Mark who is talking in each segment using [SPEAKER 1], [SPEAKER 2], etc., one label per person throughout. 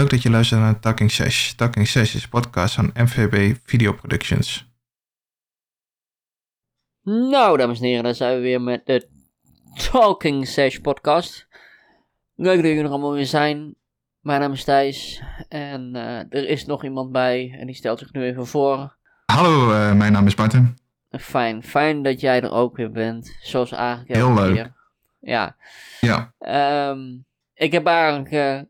[SPEAKER 1] Leuk dat je luistert naar Talking Sesh. Talking Sesh is een podcast van MVB Video Productions.
[SPEAKER 2] Nou, dames en heren, dan zijn we weer met de Talking Sesh podcast. Leuk dat jullie er allemaal weer zijn. Mijn naam is Thijs en eh, er is nog iemand bij en die stelt zich nu even voor.
[SPEAKER 1] Hallo, eh, mijn naam is Martin.
[SPEAKER 2] Fijn, fijn dat jij er ook weer bent, zoals eigenlijk
[SPEAKER 1] Heel leuk.
[SPEAKER 2] Ja,
[SPEAKER 1] Ja,
[SPEAKER 2] Ehm, ik heb eigenlijk eh,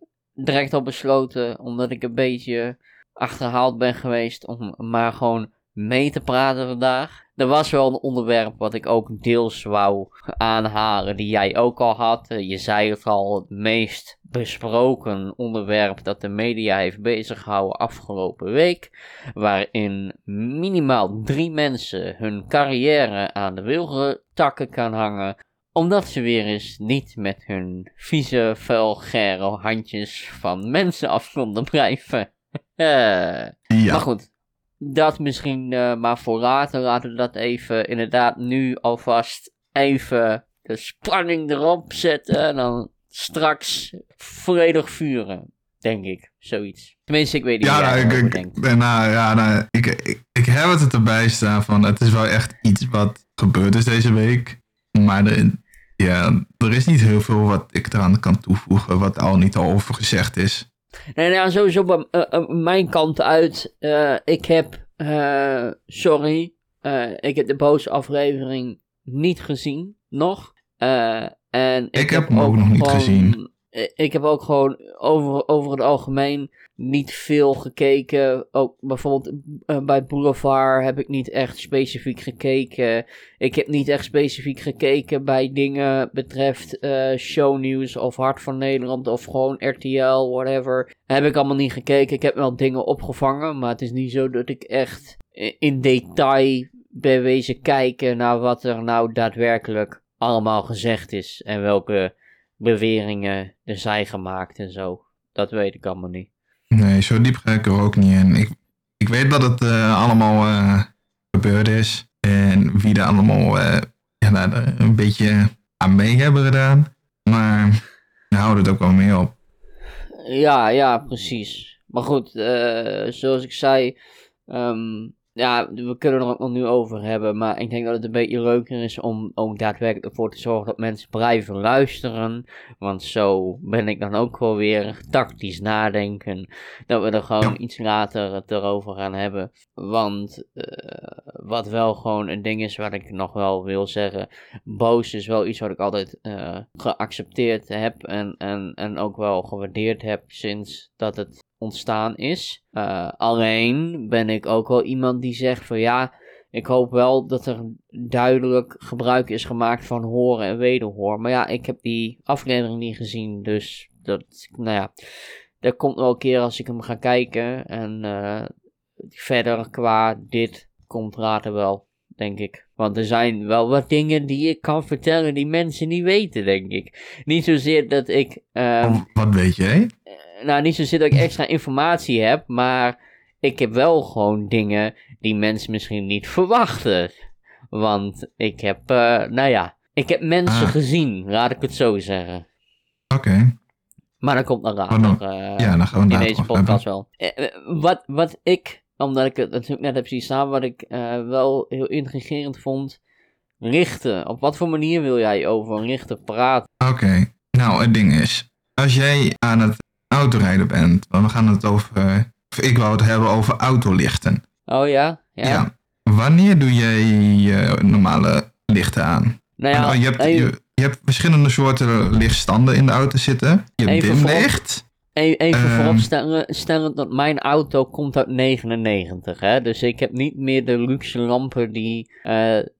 [SPEAKER 2] direct al besloten, omdat ik een beetje achterhaald ben geweest, om maar gewoon mee te praten vandaag. Er was wel een onderwerp wat ik ook deels wou aanhalen, die jij ook al had. Eh, je zei het al, het meest besproken onderwerp dat de media heeft beziggehouden afgelopen week. Waarin minimaal drie mensen hun carrière aan de wilgentakken kan hangen omdat ze weer eens niet met hun vieze, vulgaire handjes van mensen af konden blijven. Eh,
[SPEAKER 1] ja.
[SPEAKER 2] Maar goed, dat misschien eh, maar voor later. Laten we dat even inderdaad nu alvast even de spanning erop zetten. En dan straks volledig vuren, denk ik. Zoiets. Tenminste, ik weet niet
[SPEAKER 1] Ja, nou, ik, ik, ben- nou, ja, nou, ik, ik, ik heb het erbij staan van het is wel echt iets wat gebeurd is deze week. Maar er, ja, er is niet heel veel wat ik eraan kan toevoegen wat al niet al over gezegd is.
[SPEAKER 2] Nee, nou, sowieso bij eh, eh, mijn kant uit. eh, ik heb, sorry, ik heb de boze aflevering niet gezien, nog. En ik,
[SPEAKER 1] Ik heb hem ook nog niet gezien.
[SPEAKER 2] Eh, Ik heb ook gewoon over, over het algemeen niet veel gekeken. Ook bijvoorbeeld eh, bij Boulevard heb ik niet echt specifiek gekeken. Ik heb niet echt specifiek gekeken bij dingen betreft eh, shownieuws of Hart van Nederland of gewoon RTL, whatever. Heb ik allemaal niet gekeken. Ik heb wel dingen opgevangen, maar het is niet zo dat ik echt in detail ben wezen kijken naar wat er nou daadwerkelijk allemaal gezegd is en welke beweringen er zijn gemaakt en zo. Dat weet ik allemaal niet.
[SPEAKER 1] Nee, zo diep ga ik er ook niet in. Ik, ik weet dat het eh, allemaal eh, gebeurd is. En wie er allemaal ja, er een beetje aan mee hebben gedaan. Maar daar houdt het ook wel mee op.
[SPEAKER 2] Ja, ja, precies. Maar goed, zoals ik zei, ehm, ja, we kunnen er ook nog nu over hebben, maar ik denk dat het een beetje leuker is om ook daadwerkelijk ervoor te zorgen dat mensen blijven luisteren. Want zo ben ik dan ook wel weer tactisch nadenken, dat we er gewoon iets later het erover gaan hebben. Want eh, wat wel gewoon een ding is wat ik nog wel wil zeggen, boos is wel iets wat ik altijd eh, geaccepteerd heb en, en, en ook wel gewaardeerd heb sinds dat het ontstaan is. Eh, alleen ben ik ook wel iemand die zegt van ja, ik hoop wel dat er duidelijk gebruik is gemaakt van horen en wederhoor. Maar ja, ik heb die aflevering niet gezien, dus dat, nou ja, dat komt wel een keer als ik hem ga kijken. En eh, verder qua dit komt later wel, denk ik. Want er zijn wel wat dingen die ik kan vertellen die mensen niet weten, denk ik. Niet zozeer dat ik... ehm,
[SPEAKER 1] wat weet jij?
[SPEAKER 2] Nou, niet zozeer dat ik extra informatie heb, maar ik heb wel gewoon dingen die mensen misschien niet verwachten. Want ik heb, eh, nou ja, ik heb mensen
[SPEAKER 1] Ah.
[SPEAKER 2] gezien, laat ik het zo zeggen.
[SPEAKER 1] Oké.
[SPEAKER 2] Maar dat komt dan
[SPEAKER 1] Oh,
[SPEAKER 2] later.
[SPEAKER 1] nou,
[SPEAKER 2] eh,
[SPEAKER 1] Ja, dan gaan we
[SPEAKER 2] in deze podcast wel. Eh, wat, wat ik, omdat ik het natuurlijk net heb zien staan, wat ik wel heel intrigerend vond. Richten. Op wat voor manier wil jij over richten praten?
[SPEAKER 1] Oké. Nou, het ding is, als jij aan het autorijden bent, want we gaan het over, of ik wou het hebben over autolichten.
[SPEAKER 2] Oh ja? Ja.
[SPEAKER 1] Ja. Wanneer doe jij je normale lichten aan?
[SPEAKER 2] Nou ja,
[SPEAKER 1] Nou, je, hebt,
[SPEAKER 2] even-
[SPEAKER 1] je, je hebt verschillende soorten lichtstanden in de auto zitten. Je hebt dimlicht.
[SPEAKER 2] E- Even
[SPEAKER 1] Ehm.
[SPEAKER 2] vooropstellen stellen dat mijn auto komt uit 99, hè. Dus ik heb niet meer de luxe lampen die eh,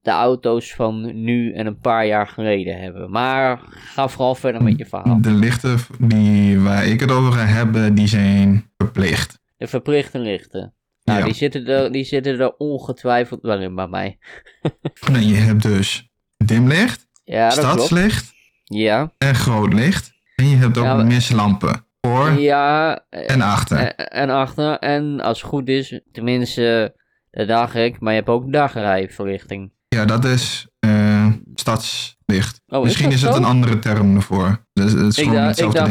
[SPEAKER 2] de auto's van nu en een paar jaar geleden hebben. Maar ga vooral verder met je verhaal.
[SPEAKER 1] De lichten die, waar ik het over ga hebben, die zijn verplicht.
[SPEAKER 2] De verplichte lichten. Nou,
[SPEAKER 1] Ja.
[SPEAKER 2] die, zitten er, die zitten er ongetwijfeld wel in bij mij.
[SPEAKER 1] Nou, je hebt dus dimlicht,
[SPEAKER 2] Ja,
[SPEAKER 1] stadslicht
[SPEAKER 2] Ja.
[SPEAKER 1] en groot licht. En je hebt ook
[SPEAKER 2] Ja, maar-
[SPEAKER 1] mislampen. Voor
[SPEAKER 2] Ja. eh,
[SPEAKER 1] en achter.
[SPEAKER 2] eh, en achter. En als het goed is, tenminste, dacht ik, maar je hebt ook dagrijverlichting.
[SPEAKER 1] Ja, dat is... eh, stadslicht.
[SPEAKER 2] Oh,
[SPEAKER 1] Misschien
[SPEAKER 2] is,
[SPEAKER 1] is,
[SPEAKER 2] dat
[SPEAKER 1] het
[SPEAKER 2] zo?
[SPEAKER 1] een andere term ervoor. Dus het is
[SPEAKER 2] Ik, dacht, ik, dacht,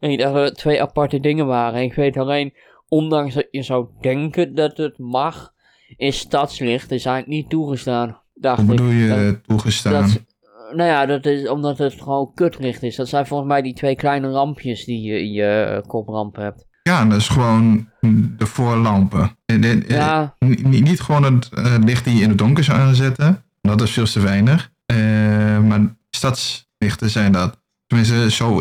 [SPEAKER 2] ik dacht dat het twee aparte dingen waren. Ik weet alleen, ondanks dat je zou denken dat het mag, is stadslicht dus eigenlijk niet toegestaan. Dacht
[SPEAKER 1] Hoe
[SPEAKER 2] ik.
[SPEAKER 1] bedoel je
[SPEAKER 2] Dat-
[SPEAKER 1] toegestaan?
[SPEAKER 2] dat, nou ja, dat is omdat het gewoon kutlicht is. Dat zijn volgens mij die twee kleine lampjes die je in je eh, koplamp hebt.
[SPEAKER 1] Ja, dat is gewoon de voorlampen. Eh, eh,
[SPEAKER 2] Ja,
[SPEAKER 1] Niet, gewoon het licht die je in het donker zou aanzetten. Dat is veel te weinig. Maar stadslichten zijn dat. Tenminste, zo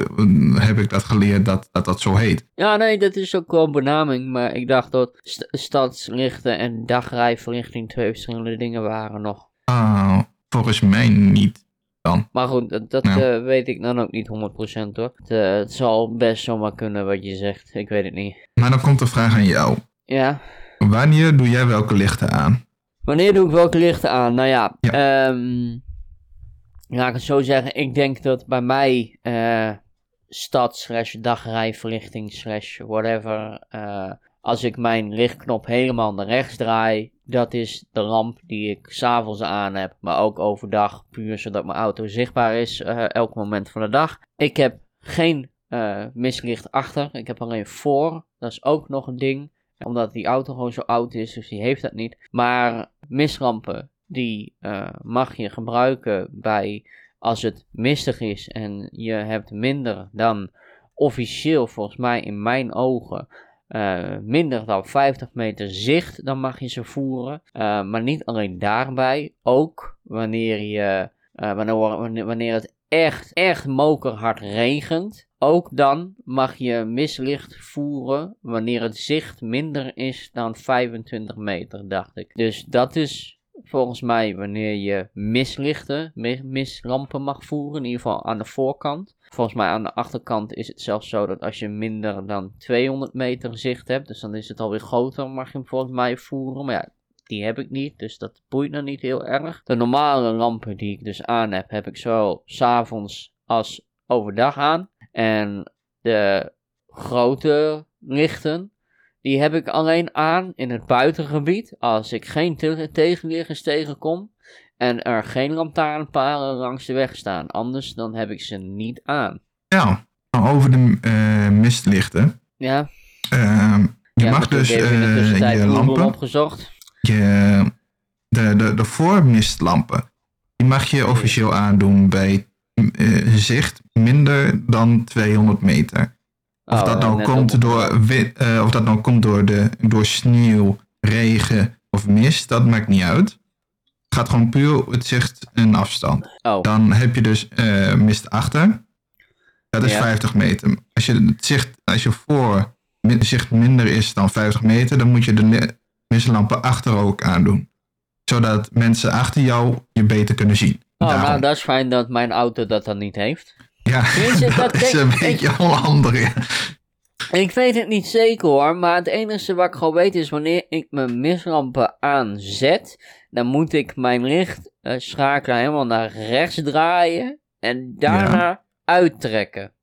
[SPEAKER 1] heb ik dat geleerd dat dat, dat zo heet.
[SPEAKER 2] ja, nee, dat is ook wel een benaming. Maar ik dacht dat st- stadslichten en dagrijverlichting twee verschillende dingen waren nog.
[SPEAKER 1] Ah, volgens mij niet.
[SPEAKER 2] Maar goed, dat, dat
[SPEAKER 1] Ja.
[SPEAKER 2] eh, weet ik dan ook niet 100% hoor. Het, eh, het zal best zomaar kunnen wat je zegt. Ik weet het niet.
[SPEAKER 1] Maar dan komt de vraag aan jou.
[SPEAKER 2] Ja.
[SPEAKER 1] Wanneer doe jij welke lichten aan?
[SPEAKER 2] Wanneer doe ik welke lichten aan? Nou ja, ehm, laat ik het zo zeggen. Ik denk dat bij mij eh, stad slash dagrijverlichting slash whatever. als ik mijn lichtknop helemaal naar rechts draai, dat is de lamp die ik s'avonds aan heb. Maar ook overdag, puur zodat mijn auto zichtbaar is eh, elk moment van de dag. Ik heb geen eh, mislicht achter, ik heb alleen voor. Dat is ook nog een ding omdat die auto gewoon zo oud is, dus die heeft dat niet. Maar mislampen, die eh, mag je gebruiken bij als het mistig is en je hebt minder dan officieel, volgens mij in mijn ogen, eh, minder dan 50 meter zicht, dan mag je ze voeren. Eh, maar niet alleen daarbij, ook wanneer, je, eh, wanneer, wanneer het echt, echt mokerhard regent. Ook dan mag je mislicht voeren wanneer het zicht minder is dan 25 meter, dacht ik. Dus dat is volgens mij wanneer je mislichten, mi- mislampen mag voeren, in ieder geval aan de voorkant. Volgens mij aan de achterkant is het zelfs zo dat als je minder dan 200 meter zicht hebt, dus dan is het alweer groter, mag je hem volgens mij voeren. Maar ja, die heb ik niet, dus dat boeit nog niet heel erg. De normale lampen die ik dus aan heb, heb ik zowel s'avonds als overdag aan. En de grote lichten, die heb ik alleen aan in het buitengebied. Als ik geen te- tegenliggers tegenkom en er geen lantaarnpalen langs de weg staan. Anders dan heb ik ze niet aan.
[SPEAKER 1] Ja, over de eh, mistlichten.
[SPEAKER 2] Ja,
[SPEAKER 1] Ehm, je
[SPEAKER 2] ja,
[SPEAKER 1] mag dus
[SPEAKER 2] tussentijd
[SPEAKER 1] je lampen,
[SPEAKER 2] opgezocht.
[SPEAKER 1] je, de, de, de voormistlampen, die mag je officieel aandoen bij eh, zicht minder dan 200 meter. Of,
[SPEAKER 2] Oh,
[SPEAKER 1] dat, nou komt
[SPEAKER 2] op-
[SPEAKER 1] door, wi- eh, of dat nou komt door, de, door sneeuw, regen of mist, dat maakt niet uit. Gaat gewoon puur het zicht en afstand.
[SPEAKER 2] Oh,
[SPEAKER 1] Dan heb je dus eh, mist achter. Dat is
[SPEAKER 2] Ja.
[SPEAKER 1] 50 meter. Als je, het zicht, als je voor zicht minder is dan 50 meter, dan moet je de mistlampen achter ook aandoen. Zodat mensen achter jou je beter kunnen zien.
[SPEAKER 2] oh
[SPEAKER 1] Daarom.
[SPEAKER 2] nou dat is fijn dat mijn auto dat dan niet heeft.
[SPEAKER 1] ja,
[SPEAKER 2] Tenminste, dat
[SPEAKER 1] dat is
[SPEAKER 2] denk-
[SPEAKER 1] een beetje onhandig.
[SPEAKER 2] Ik weet het niet zeker hoor, maar het enige wat ik gewoon weet is wanneer ik mijn mislampen aanzet, dan moet ik mijn licht eh, helemaal naar rechts draaien en daarna uittrekken.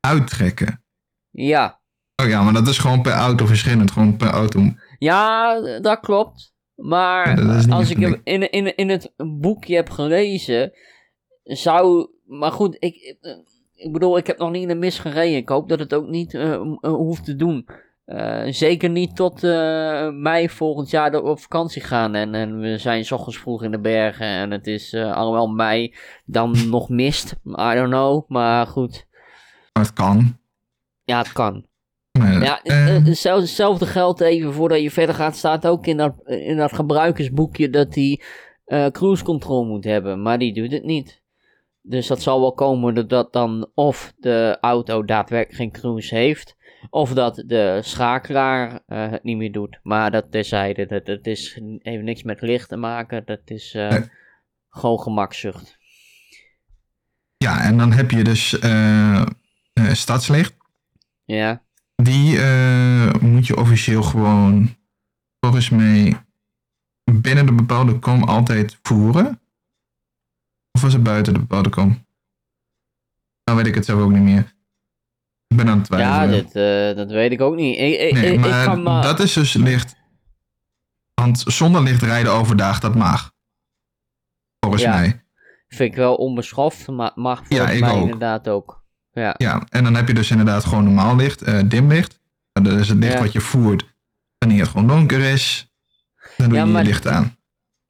[SPEAKER 1] Uittrekken.
[SPEAKER 2] Ja.
[SPEAKER 1] Oh ja, maar dat is gewoon per auto verschillend. Gewoon per auto.
[SPEAKER 2] Ja, dat klopt. Maar
[SPEAKER 1] Ja,
[SPEAKER 2] als ik hem in, in, in het boekje heb gelezen, zou. Maar goed, ik, ik bedoel, ik heb nog niet in de mis gereden. Ik hoop dat het ook niet eh, eh, hoeft te doen. Eh, zeker niet tot mei volgend jaar dat we op vakantie gaan. En, en we zijn 's ochtends vroeg in de bergen. En het is allemaal mei. Dan nog mist. I don't know. Maar goed.
[SPEAKER 1] Het kan.
[SPEAKER 2] Ja, het kan. Ja, zelfs- hetzelfde geldt even voordat je verder gaat, staat ook in dat, in dat gebruikersboekje dat hij eh, cruise control moet hebben, maar die doet het niet. Dus dat zal wel komen dat, dat dan of de auto daadwerkelijk geen cruise heeft, of dat de schakelaar eh, het niet meer doet. Maar dat terzijde, dat, dat is, heeft niks met licht te maken, dat is eh,
[SPEAKER 1] Nee.
[SPEAKER 2] gewoon gemakzucht.
[SPEAKER 1] ja, en dan heb je dus eh, stadslicht.
[SPEAKER 2] Ja,
[SPEAKER 1] Die moet je officieel gewoon, volgens mij, binnen de bepaalde kom altijd voeren. Of was het buiten de bepaalde kom? Nou weet ik het zelf ook niet meer. Ik ben aan het
[SPEAKER 2] ja
[SPEAKER 1] twijfelen.
[SPEAKER 2] dit, eh, dat weet ik ook niet. Ik, ik,
[SPEAKER 1] nee,
[SPEAKER 2] ik,
[SPEAKER 1] maar
[SPEAKER 2] kan maar...
[SPEAKER 1] dat is dus licht. Want zonder licht rijden overdag, dat mag. Volgens
[SPEAKER 2] Ja.
[SPEAKER 1] mij.
[SPEAKER 2] Vind ik wel onbeschoft, maar mag
[SPEAKER 1] Ja,
[SPEAKER 2] volgens
[SPEAKER 1] ik
[SPEAKER 2] mij
[SPEAKER 1] ook.
[SPEAKER 2] inderdaad ook. Ja.
[SPEAKER 1] Ja, en dan heb je dus inderdaad gewoon normaal licht, eh, dimlicht. Dat is het licht
[SPEAKER 2] Ja.
[SPEAKER 1] wat je voert wanneer het gewoon donker is. Dan doe
[SPEAKER 2] Ja,
[SPEAKER 1] je je licht aan.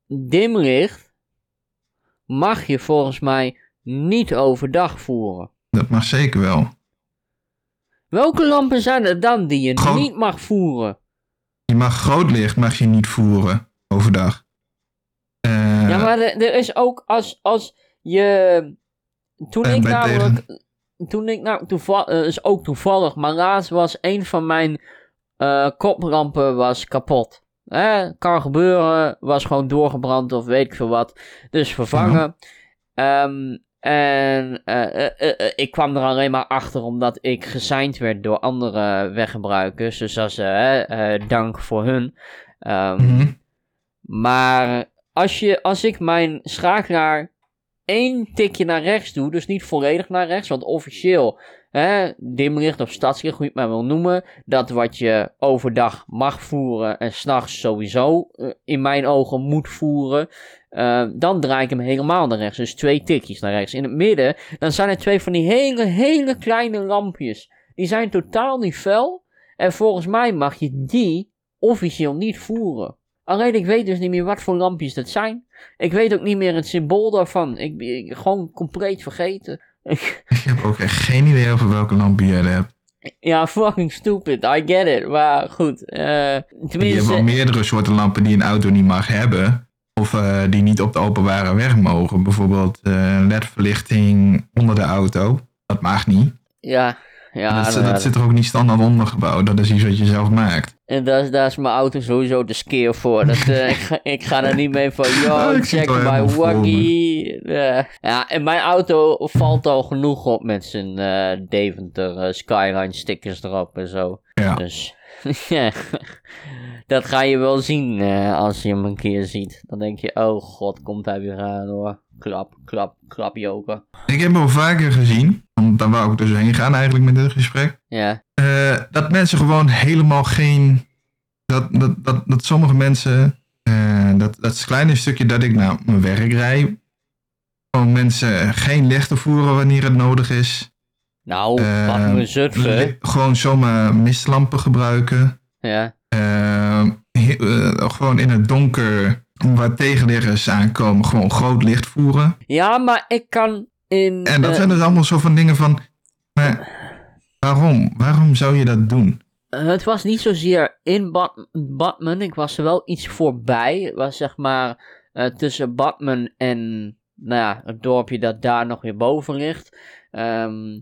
[SPEAKER 2] Dimlicht mag je volgens mij niet overdag voeren.
[SPEAKER 1] Dat mag zeker wel.
[SPEAKER 2] Welke lampen zijn er dan die je niet mag voeren?
[SPEAKER 1] Je mag groot licht mag je niet voeren overdag. Eh,
[SPEAKER 2] ja, maar er, er is ook als, als je. Toen
[SPEAKER 1] En
[SPEAKER 2] ik namelijk. Toen ik nou toevallig. is ook toevallig, maar laatst was een van mijn eh, koplampen was kapot. Eh, kan gebeuren, was gewoon doorgebrand of weet ik veel wat. Dus vervangen. Ehm, en eh, eh, eh, ik kwam er alleen maar achter omdat ik gesigned werd door andere weggebruikers. Dus eh, eh, dank voor hun. Ehm,
[SPEAKER 1] mhm.
[SPEAKER 2] maar als, je, als ik mijn schakelaar één tikje naar rechts doe, dus niet volledig naar rechts, want officieel, dimlicht of stadslicht, hoe je het maar wil noemen, dat wat je overdag mag voeren en s'nachts sowieso eh, in mijn ogen moet voeren, eh, dan draai ik hem helemaal naar rechts. Dus twee tikjes naar rechts. In het midden, dan zijn er twee van die hele, hele kleine lampjes. Die zijn totaal niet fel. En volgens mij mag je die officieel niet voeren. Alleen ik weet dus niet meer wat voor lampjes dat zijn. Ik weet ook niet meer het symbool daarvan. Ik ben gewoon compleet vergeten.
[SPEAKER 1] Ik heb ook echt geen idee over welke lampen je hebt.
[SPEAKER 2] ja, fucking stupid. I get it. Maar goed. eh
[SPEAKER 1] Je hebt
[SPEAKER 2] tenminste.
[SPEAKER 1] wel meerdere soorten lampen die een auto niet mag hebben. Of eh, die niet op de openbare weg mogen. Bijvoorbeeld eh LED-verlichting onder de auto. Dat mag niet.
[SPEAKER 2] Ja. Ja,
[SPEAKER 1] dat, dat zit er ook niet standaard ondergebouwd. Dat is iets wat je zelf maakt.
[SPEAKER 2] En daar is, daar is mijn auto sowieso de skeer voor. Dat, eh, ik, ga, ik ga er niet mee van, yo, check my
[SPEAKER 1] me.
[SPEAKER 2] waggie. Ja. ja, en mijn auto valt al genoeg op met zijn eh, Deventer eh, Skyline stickers erop en zo.
[SPEAKER 1] Ja.
[SPEAKER 2] Dus, ja, dat ga je wel zien eh, als je hem een keer ziet. Dan denk je, oh god, komt hij weer aan hoor. Klap, klap, klap joker.
[SPEAKER 1] Ik heb al vaker gezien. Want daar wou ik dus heen gaan eigenlijk met dit gesprek.
[SPEAKER 2] Ja,
[SPEAKER 1] eh, dat mensen gewoon helemaal geen. Dat, dat, dat, dat sommige mensen. eh, dat, dat kleine stukje dat ik naar mijn werk rijd. Gewoon mensen geen lichten voeren wanneer het nodig is.
[SPEAKER 2] nou,
[SPEAKER 1] Eh,
[SPEAKER 2] wat me zutven.
[SPEAKER 1] Li- Gewoon zomaar mistlampen gebruiken.
[SPEAKER 2] Ja,
[SPEAKER 1] Eh, eh, gewoon in het donker, waar tegenliggers aankomen, gewoon groot licht voeren.
[SPEAKER 2] ja maar ik kan in...
[SPEAKER 1] En dat
[SPEAKER 2] eh,
[SPEAKER 1] zijn dus allemaal zo van dingen van. Maar waarom? Waarom zou je dat doen?
[SPEAKER 2] Het was niet zozeer in Bad Badman. Ik was er wel iets voorbij. Het was zeg maar eh, tussen Badman en nou ja, het dorpje dat daar nog weer boven ligt. Ehm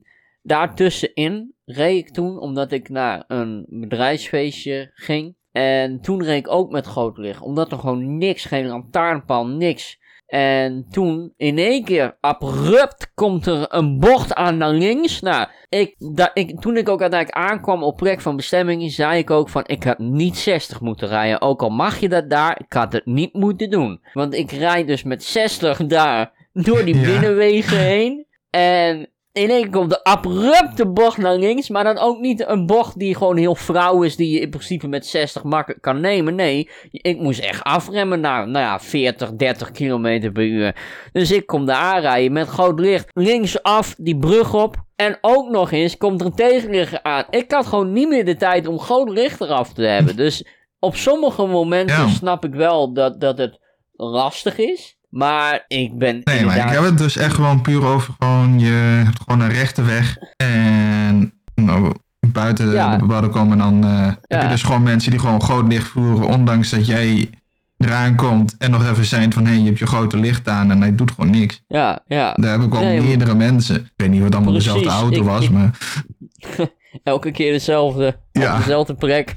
[SPEAKER 2] daartussenin reed ik toen, omdat ik naar een bedrijfsfeestje ging. En toen reed ik ook met groot licht. Omdat er gewoon niks, geen lantaarnpaal, niks. En toen in één keer abrupt komt er een bocht aan naar links. Nou, ik, ik, toen ik ook uiteindelijk aankwam op plek van bestemming, zei ik ook van ik had niet 60 moeten rijden. Ook al mag je dat daar, ik had het niet moeten doen. Want ik rijd dus met 60 daar door die
[SPEAKER 1] Ja.
[SPEAKER 2] binnenwegen heen. En in één keer komt de abrupte bocht naar links. Maar dan ook niet een bocht die gewoon heel vrouw is. Die je in principe met 60 makkelijk kan nemen. Nee, ik moest echt afremmen naar nou ja, 40, 30 kilometer per uur. Dus ik kom daar aanrijden met groot licht. Linksaf die brug op. En ook nog eens komt er een tegenligger aan. Ik had gewoon niet meer de tijd om groot licht eraf te hebben. Dus op sommige momenten
[SPEAKER 1] Ja.
[SPEAKER 2] snap ik wel dat, dat het lastig is. Maar ik ben
[SPEAKER 1] Nee, maar ik heb het dus echt gewoon puur over gewoon, je hebt gewoon een rechte weg. En nou, buiten
[SPEAKER 2] Ja.
[SPEAKER 1] de bebouwde komen dan eh, heb je dus gewoon mensen die gewoon groot licht voeren. Ondanks dat jij eraan komt en nog even zijn van hé, hey, je hebt je grote licht aan en hij doet gewoon niks.
[SPEAKER 2] Ja, ja.
[SPEAKER 1] Daar heb ik al
[SPEAKER 2] Nee, maar-
[SPEAKER 1] meerdere mensen. Ik weet niet wat allemaal
[SPEAKER 2] Precies,
[SPEAKER 1] dezelfde auto
[SPEAKER 2] ik-
[SPEAKER 1] was,
[SPEAKER 2] ik-
[SPEAKER 1] maar
[SPEAKER 2] Elke keer dezelfde.
[SPEAKER 1] Ja.
[SPEAKER 2] Op dezelfde plek.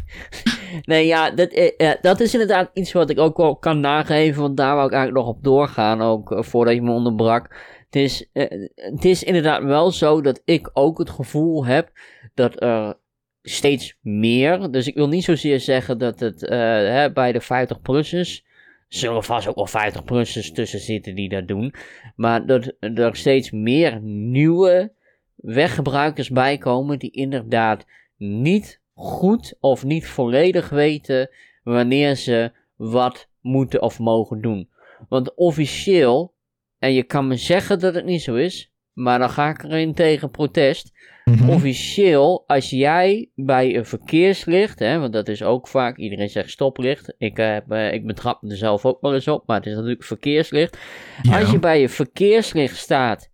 [SPEAKER 2] Nee, ja dat, eh, eh, dat is inderdaad iets wat ik ook wel kan nageven. Want daar wou ik eigenlijk nog op doorgaan. Ook eh, voordat je me onderbrak. Het is, het is inderdaad wel zo dat ik ook het gevoel heb dat er steeds meer. Dus ik wil niet zozeer zeggen dat het hè, bij de 50-plussers. Zullen vast ook wel 50-plussers tussen zitten die dat doen. Maar dat er steeds meer nieuwe weggebruikers bijkomen die inderdaad niet goed of niet volledig weten wanneer ze wat moeten of mogen doen. Want officieel en je kan me zeggen dat het niet zo is, maar dan ga ik erin tegen protest.
[SPEAKER 1] Mhm.
[SPEAKER 2] Officieel, als jij bij een verkeerslicht, hè, want dat is ook vaak, iedereen zegt stoplicht. Ik, eh, heb, eh, ik betrap me er zelf ook wel eens op, maar het is natuurlijk verkeerslicht.
[SPEAKER 1] Ja.
[SPEAKER 2] Als je bij een verkeerslicht staat,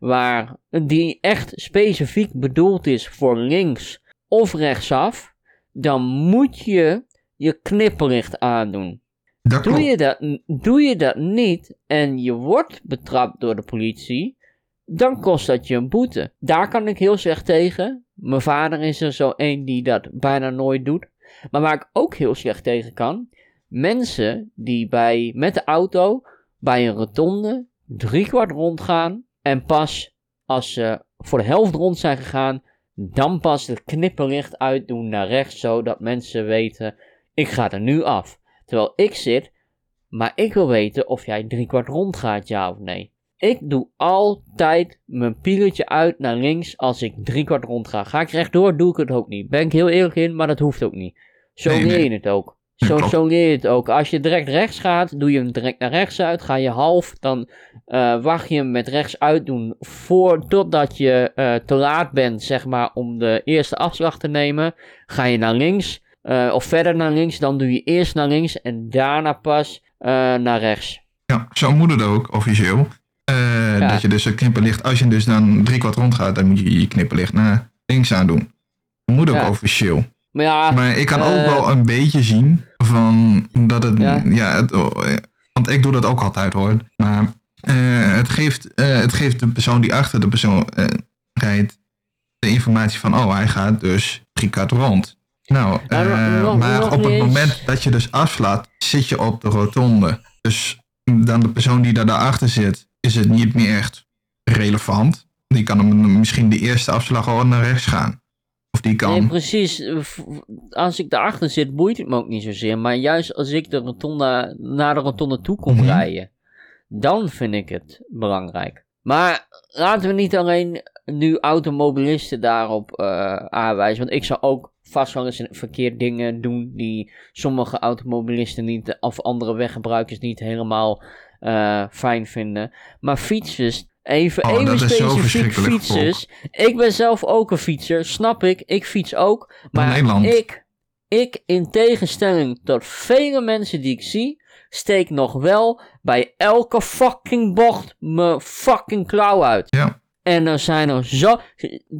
[SPEAKER 2] waar die echt specifiek bedoeld is voor links of rechtsaf, dan moet je je knipperlicht aandoen.
[SPEAKER 1] dat
[SPEAKER 2] Doe je, dat, doe je dat niet en je wordt betrapt door de politie, dan kost dat je een boete. Daar kan ik heel slecht tegen. Mijn vader is er zo één die dat bijna nooit doet. Maar waar ik ook heel slecht tegen kan, mensen die bij, met de auto bij een rotonde driekwart rondgaan en pas als ze voor de helft rond zijn gegaan, dan pas het knipperlicht uitdoen naar rechts, zodat mensen weten, ik ga er nu af. Terwijl ik zit, maar ik wil weten of jij driekwart rond gaat, ja of nee. Ik doe altijd mijn pieletje uit naar links als ik driekwart rond ga. Ga ik rechtdoor, doe ik het ook niet. Ben ik heel eerlijk in, maar dat hoeft ook niet. Zo
[SPEAKER 1] Nee,
[SPEAKER 2] je het ook. Zo, leer je het ook. Als je direct rechts gaat, doe je hem direct naar rechts uit. Ga je half, dan eh, wacht je hem met rechts uitdoen voor, totdat je eh, te laat bent, zeg maar, om de eerste afslag te nemen. Ga je naar links, eh, of verder naar links, dan doe je eerst naar links en daarna pas naar rechts.
[SPEAKER 1] Ja, zo moet het ook, officieel.
[SPEAKER 2] Ja.
[SPEAKER 1] Dat je dus een knipperlicht, als je dus dan drie kwart rond gaat, dan moet je je knipperlicht naar links aan doen. Dat moet ook
[SPEAKER 2] Ja.
[SPEAKER 1] officieel.
[SPEAKER 2] Maar ja,
[SPEAKER 1] Maar ik kan ook wel een beetje zien van dat het,
[SPEAKER 2] Ja.
[SPEAKER 1] ja, het, want ik doe dat ook altijd hoor. Maar eh, het, geeft, eh, het geeft de persoon die achter de persoon eh, rijdt de informatie van, oh hij gaat dus drie rond. Nou,
[SPEAKER 2] nog-
[SPEAKER 1] maar
[SPEAKER 2] nog
[SPEAKER 1] op het
[SPEAKER 2] eens.
[SPEAKER 1] moment dat je dus afslaat, zit je op de rotonde. Dus dan de persoon die daar daarachter zit, is het niet meer echt relevant. Die kan hem misschien de eerste afslag al naar rechts gaan. Of die kan...
[SPEAKER 2] Nee, precies. Als ik daarachter zit, boeit het me ook niet zozeer. Maar juist als ik de rotonde, naar de rotonde toe kom
[SPEAKER 1] Mhm.
[SPEAKER 2] rijden, dan vind ik het belangrijk. Maar laten we niet alleen nu automobilisten daarop eh, aanwijzen. Want ik zou ook vast wel eens een verkeerd dingen doen die sommige automobilisten niet, of andere weggebruikers niet helemaal eh, fijn vinden. Maar fietsers, even,
[SPEAKER 1] Oh,
[SPEAKER 2] even specifiek fietsers. Ik ben zelf ook een fietser, snap ik. Ik fiets ook. Maar
[SPEAKER 1] Nederland.
[SPEAKER 2] ik, ik, in tegenstelling tot vele mensen die ik zie, steek nog wel bij elke fucking bocht mijn fucking klauw uit.
[SPEAKER 1] Ja.
[SPEAKER 2] En er zijn er zo.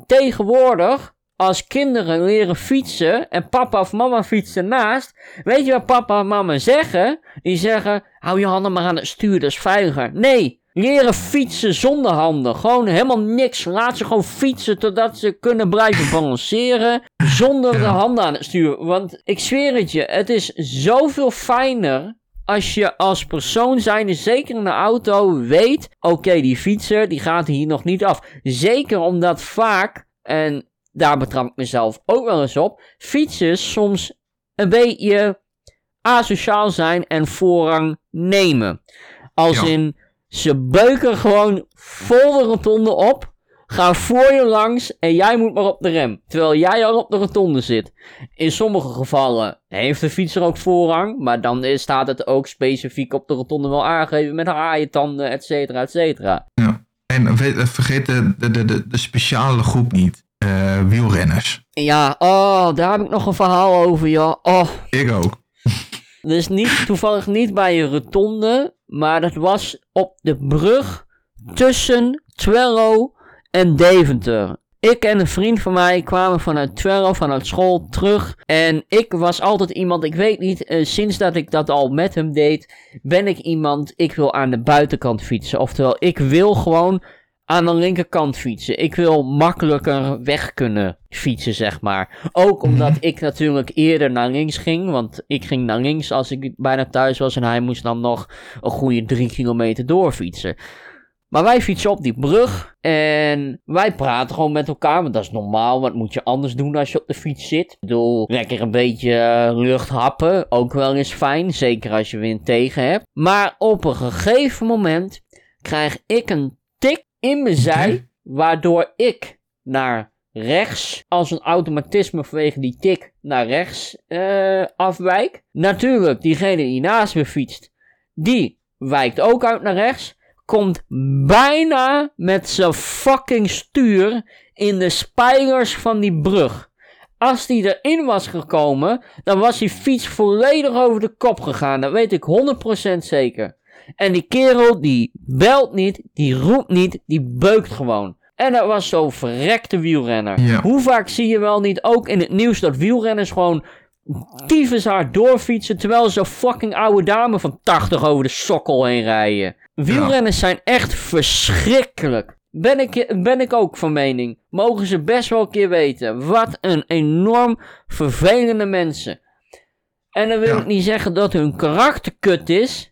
[SPEAKER 2] Tegenwoordig, als kinderen leren fietsen en papa of mama fietsen naast, weet je wat papa en mama zeggen? Die zeggen: hou je handen maar aan het stuur, dat is veiliger. Nee. Leren fietsen zonder handen. Gewoon helemaal niks. Laat ze gewoon fietsen totdat ze kunnen blijven balanceren. Zonder de handen aan het stuur. Want ik zweer het je, het is zoveel fijner als je als persoon zijnde, zeker in de auto, weet... Oké, die fietser, die gaat hier nog niet af. Zeker omdat vaak, en daar betrap ik mezelf ook wel eens op... Fietsers soms een beetje asociaal zijn en voorrang nemen. Als
[SPEAKER 1] Ja.
[SPEAKER 2] in, ze beuken gewoon vol de rotonde op... Gaan voor je langs en jij moet maar op de rem. Terwijl jij al op de rotonde zit. In sommige gevallen heeft de fietser ook voorrang. Maar dan staat het ook specifiek op de rotonde wel aangegeven met haaientanden, et cetera, et cetera.
[SPEAKER 1] En weet- vergeet de, de, de, de, speciale groep niet. Eh, wielrenners.
[SPEAKER 2] Ja, oh, daar heb ik nog een verhaal over, joh. Oh,
[SPEAKER 1] Ik ook.
[SPEAKER 2] dus niet, toevallig niet bij een rotonde, maar dat was op de brug tussen Twello en Deventer. Ik en een vriend van mij kwamen vanuit Twello, vanuit school, terug. En ik was altijd iemand, ik weet niet, eh, sinds dat ik dat al met hem deed, ben ik iemand, ik wil aan de buitenkant fietsen. Oftewel, ik wil gewoon aan de linkerkant fietsen. Ik wil makkelijker weg kunnen fietsen, zeg maar. Ook omdat ik natuurlijk eerder naar links ging. Want ik ging naar links als ik bijna thuis was. En hij moest dan nog een goede drie kilometer doorfietsen. Maar wij fietsen op die brug. En wij praten gewoon met elkaar. Want dat is normaal. Wat moet je anders doen als je op de fiets zit? Ik bedoel, lekker een beetje lucht happen. Ook wel eens fijn. Zeker als je wind tegen hebt. Maar op een gegeven moment krijg ik een tik in mijn zij. Waardoor ik naar rechts, als een automatisme vanwege die tik, naar rechts eh, afwijk. Natuurlijk, diegene die naast me fietst, die wijkt ook uit naar rechts. komt bijna met zijn fucking stuur in de spijlers van die brug. Als die erin was gekomen, dan was die fiets volledig over de kop gegaan. Dat weet ik 100% zeker. En die kerel, die belt niet, die roept niet, die beukt gewoon. En dat was zo'n verrekte wielrenner.
[SPEAKER 1] Ja.
[SPEAKER 2] Hoe vaak zie je wel niet ook in het nieuws dat wielrenners gewoon tyfus hard doorfietsen terwijl ze fucking oude dame van 80 over de sokkel heen rijden. Wielrenners zijn echt verschrikkelijk. Ben ik, ben ik ook van mening. Mogen ze best wel een keer weten. Wat een enorm vervelende mensen. En dan wil
[SPEAKER 1] Ja.
[SPEAKER 2] ik niet zeggen dat hun karakter kut is.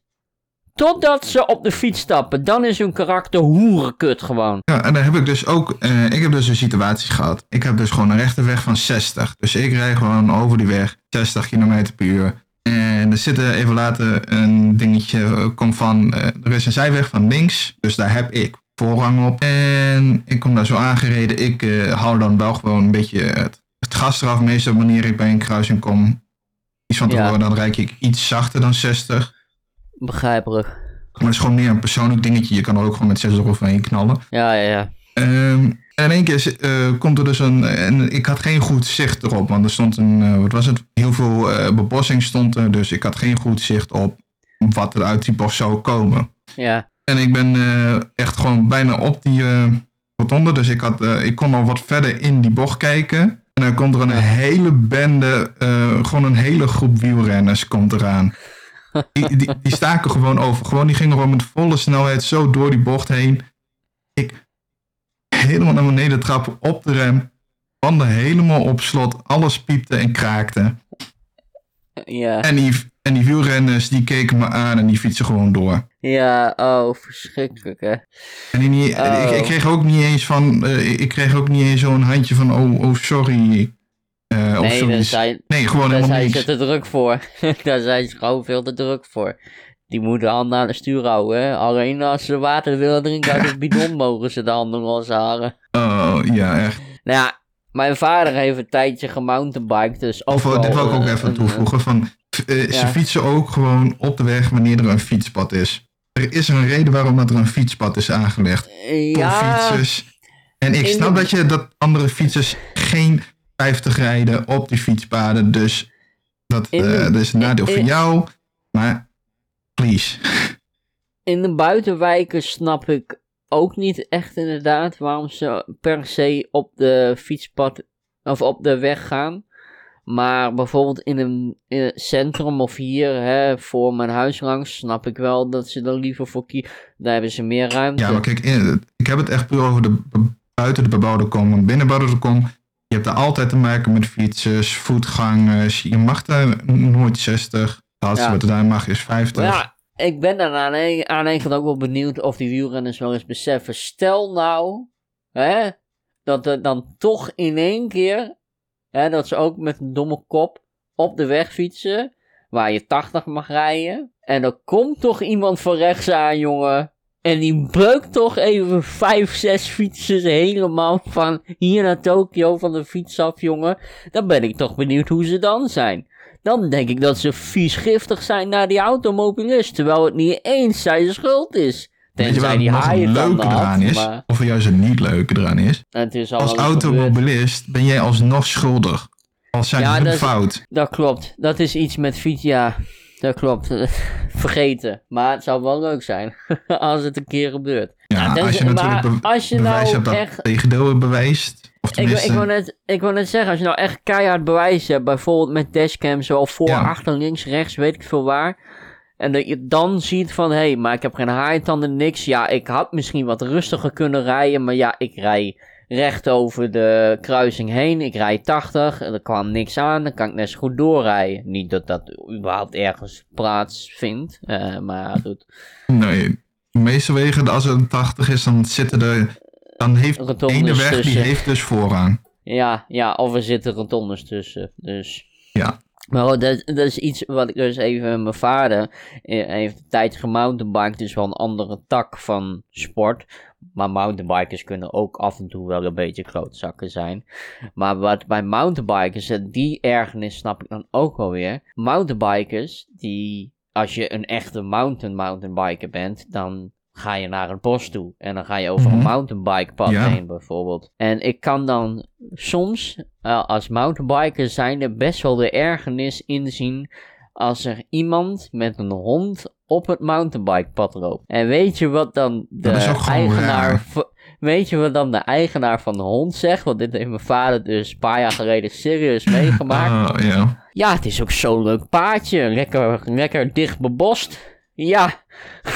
[SPEAKER 2] Totdat ze op de fiets stappen. Dan is hun karakter hoerenkut gewoon.
[SPEAKER 1] Ja, en daar heb ik dus ook, eh, ik heb dus een situatie gehad. Ik heb dus gewoon een rechte weg van 60. Dus ik rij gewoon over die weg, 60 km per uur. En er zit even later een dingetje, eh, komt van, eh, er is een zijweg van links, dus daar heb ik voorrang op. En ik kom daar zo aangereden, ik hou dan wel gewoon een beetje het, het gas eraf. Meestal wanneer ik bij een kruising kom, iets van
[SPEAKER 2] Ja.
[SPEAKER 1] tevoren, dan rijd ik iets zachter dan 60.
[SPEAKER 2] Begrijpelijk.
[SPEAKER 1] Maar het is gewoon meer een persoonlijk dingetje, je kan er ook gewoon met 60 overheen knallen.
[SPEAKER 2] Ja, ja, ja.
[SPEAKER 1] Ehm, en in één keer eh, komt er dus een. En ik had geen goed zicht erop, want er stond een. eh, wat was het? Heel veel eh, bebossing stond er, dus ik had geen goed zicht op wat er uit die bos zou komen.
[SPEAKER 2] Ja.
[SPEAKER 1] En ik ben echt gewoon bijna op die rotonde, dus ik, had, ik kon al wat verder in die bocht kijken. En dan komt er een hele bende, gewoon een hele groep wielrenners komt eraan. Die, die, die staken gewoon over. Gewoon, die gingen gewoon met volle snelheid zo door die bocht heen. Ik helemaal naar beneden trappen op de rem. Banden helemaal op slot. Alles piepte en kraakte.
[SPEAKER 2] Ja.
[SPEAKER 1] En die, en die wielrenners die keken me aan en die fietsen gewoon door.
[SPEAKER 2] Ja, oh, verschrikkelijk hè.
[SPEAKER 1] En die,
[SPEAKER 2] Oh.
[SPEAKER 1] ik, ik kreeg ook niet eens van. eh, ik kreeg ook niet eens zo'n handje van. Oh, oh sorry. Eh, of
[SPEAKER 2] Nee, daar
[SPEAKER 1] zoiets.
[SPEAKER 2] zijn,
[SPEAKER 1] Nee, gewoon
[SPEAKER 2] daar
[SPEAKER 1] helemaal
[SPEAKER 2] zijn ze te druk voor. daar zijn ze gewoon veel te druk voor. Die moeten handen aan de stuur houden. Hè? Alleen als ze water willen drinken uit het bidon mogen ze de handen loshalen.
[SPEAKER 1] Oh, ja, echt.
[SPEAKER 2] Nou ja, mijn vader heeft een tijdje gemountainbiked, dus ook
[SPEAKER 1] Of,
[SPEAKER 2] wel,
[SPEAKER 1] dit wil ik ook
[SPEAKER 2] eh,
[SPEAKER 1] even
[SPEAKER 2] een,
[SPEAKER 1] toevoegen. Van, eh, Ze
[SPEAKER 2] ja.
[SPEAKER 1] fietsen ook gewoon op de weg wanneer er een fietspad is. Er is een reden waarom dat er een fietspad is aangelegd.
[SPEAKER 2] eh,
[SPEAKER 1] Voor
[SPEAKER 2] Ja,
[SPEAKER 1] fietsers. En ik snap
[SPEAKER 2] de-
[SPEAKER 1] dat je dat andere fietsers geen 50 rijden op die fietspaden. Dus dat,
[SPEAKER 2] In
[SPEAKER 1] eh, dat is een nadeel
[SPEAKER 2] in-
[SPEAKER 1] voor jou. Maar please.
[SPEAKER 2] in de buitenwijken snap ik ook niet echt inderdaad waarom ze per se op de fietspad of op de weg gaan. Maar bijvoorbeeld in een, in centrum of hier hè, voor mijn huis langs snap ik wel dat ze er liever voor kiezen. Daar hebben ze meer ruimte.
[SPEAKER 1] Ja, maar kijk, in- ik heb het echt puur over de buiten de bebouwde kom. Want binnen de bebouwde kom, je hebt daar altijd te maken met fietsers, voetgangers. Je mag daar nooit 60. Het laatste
[SPEAKER 2] Ja.
[SPEAKER 1] wat er daar mag is 50.
[SPEAKER 2] Maar ja, ik ben dan aan een, aan kant ook wel benieuwd of die wielrenners wel eens beseffen. Stel nou, hè, dat er dan toch in één keer, hè, dat ze ook met een domme kop op de weg fietsen, waar je 80 mag rijden. En er komt toch iemand van rechts aan, jongen. En die beukt toch even vijf, zes fietsers helemaal van hier naar Tokio van de fiets af, jongen. Dan ben ik toch benieuwd hoe ze dan zijn. Dan denk ik dat ze vies giftig zijn naar die automobilist. Terwijl het niet eens zijn schuld is.
[SPEAKER 1] Weet je
[SPEAKER 2] Tenzij
[SPEAKER 1] wat
[SPEAKER 2] die
[SPEAKER 1] het
[SPEAKER 2] haaien
[SPEAKER 1] leuke eraan is?
[SPEAKER 2] Maar
[SPEAKER 1] Of juist het niet leuke eraan is?
[SPEAKER 2] het is al
[SPEAKER 1] Als
[SPEAKER 2] gebeurd.
[SPEAKER 1] automobilist ben jij alsnog schuldig. Als zijn
[SPEAKER 2] Ja, is-
[SPEAKER 1] fout.
[SPEAKER 2] Dat klopt. Dat is iets met fiets, ja. Dat klopt. Vergeten. Maar het zou wel leuk zijn. als het een keer gebeurt.
[SPEAKER 1] Ja, als je natuurlijk
[SPEAKER 2] maar als je
[SPEAKER 1] bewijs
[SPEAKER 2] nou echt-
[SPEAKER 1] bewijst. Of
[SPEAKER 2] Ik,
[SPEAKER 1] tenminste,
[SPEAKER 2] ik, wou net, ik wou net zeggen, als je nou echt keihard bewijs hebt, bijvoorbeeld met dashcam, zo voor,
[SPEAKER 1] Ja.
[SPEAKER 2] achter, links, rechts, weet ik veel waar. En dat je dan ziet van, hé, hey, maar ik heb geen haaitanden, niks. Ja, ik had misschien wat rustiger kunnen rijden, maar ja, ik rij recht over de kruising heen. Ik rij 80, en er kwam niks aan, dan kan ik net zo goed doorrijden. Niet dat dat überhaupt ergens plaatsvindt, eh maar goed.
[SPEAKER 1] Nee, de meeste wegen, als het een 80 is, dan zitten er... Dan heeft de ene weg, die heeft dus voorrang.
[SPEAKER 2] Ja, ja, of er zitten rotondes tussen, dus...
[SPEAKER 1] Ja.
[SPEAKER 2] Maar goed, dat, dat is iets wat ik dus even... Mijn vader eh, heeft een tijd gemountainbiked, dus wel een andere tak van sport. Maar mountainbikers kunnen ook af en toe wel een beetje klootzakken zijn. Maar wat bij mountainbikers, eh, die ergernis snap ik dan ook wel weer. Mountainbikers, die... Als je een echte mountain mountainbiker bent, dan ga je naar het bos toe. En dan ga je over een
[SPEAKER 1] Mhm.
[SPEAKER 2] mountainbike pad
[SPEAKER 1] Ja.
[SPEAKER 2] heen bijvoorbeeld. En ik kan dan soms eh, als mountainbiker zijnde best wel de ergernis inzien als er iemand met een hond op het mountainbikepad loopt. En weet je wat dan de
[SPEAKER 1] gewoon
[SPEAKER 2] eigenaar... Weet je wat dan de eigenaar van de hond zegt? Want dit heeft mijn vader dus een paar jaar geleden serieus meegemaakt.
[SPEAKER 1] Oh, ja.
[SPEAKER 2] Ja, het is ook zo'n leuk paadje. Lekker, lekker dicht bebost. Ja,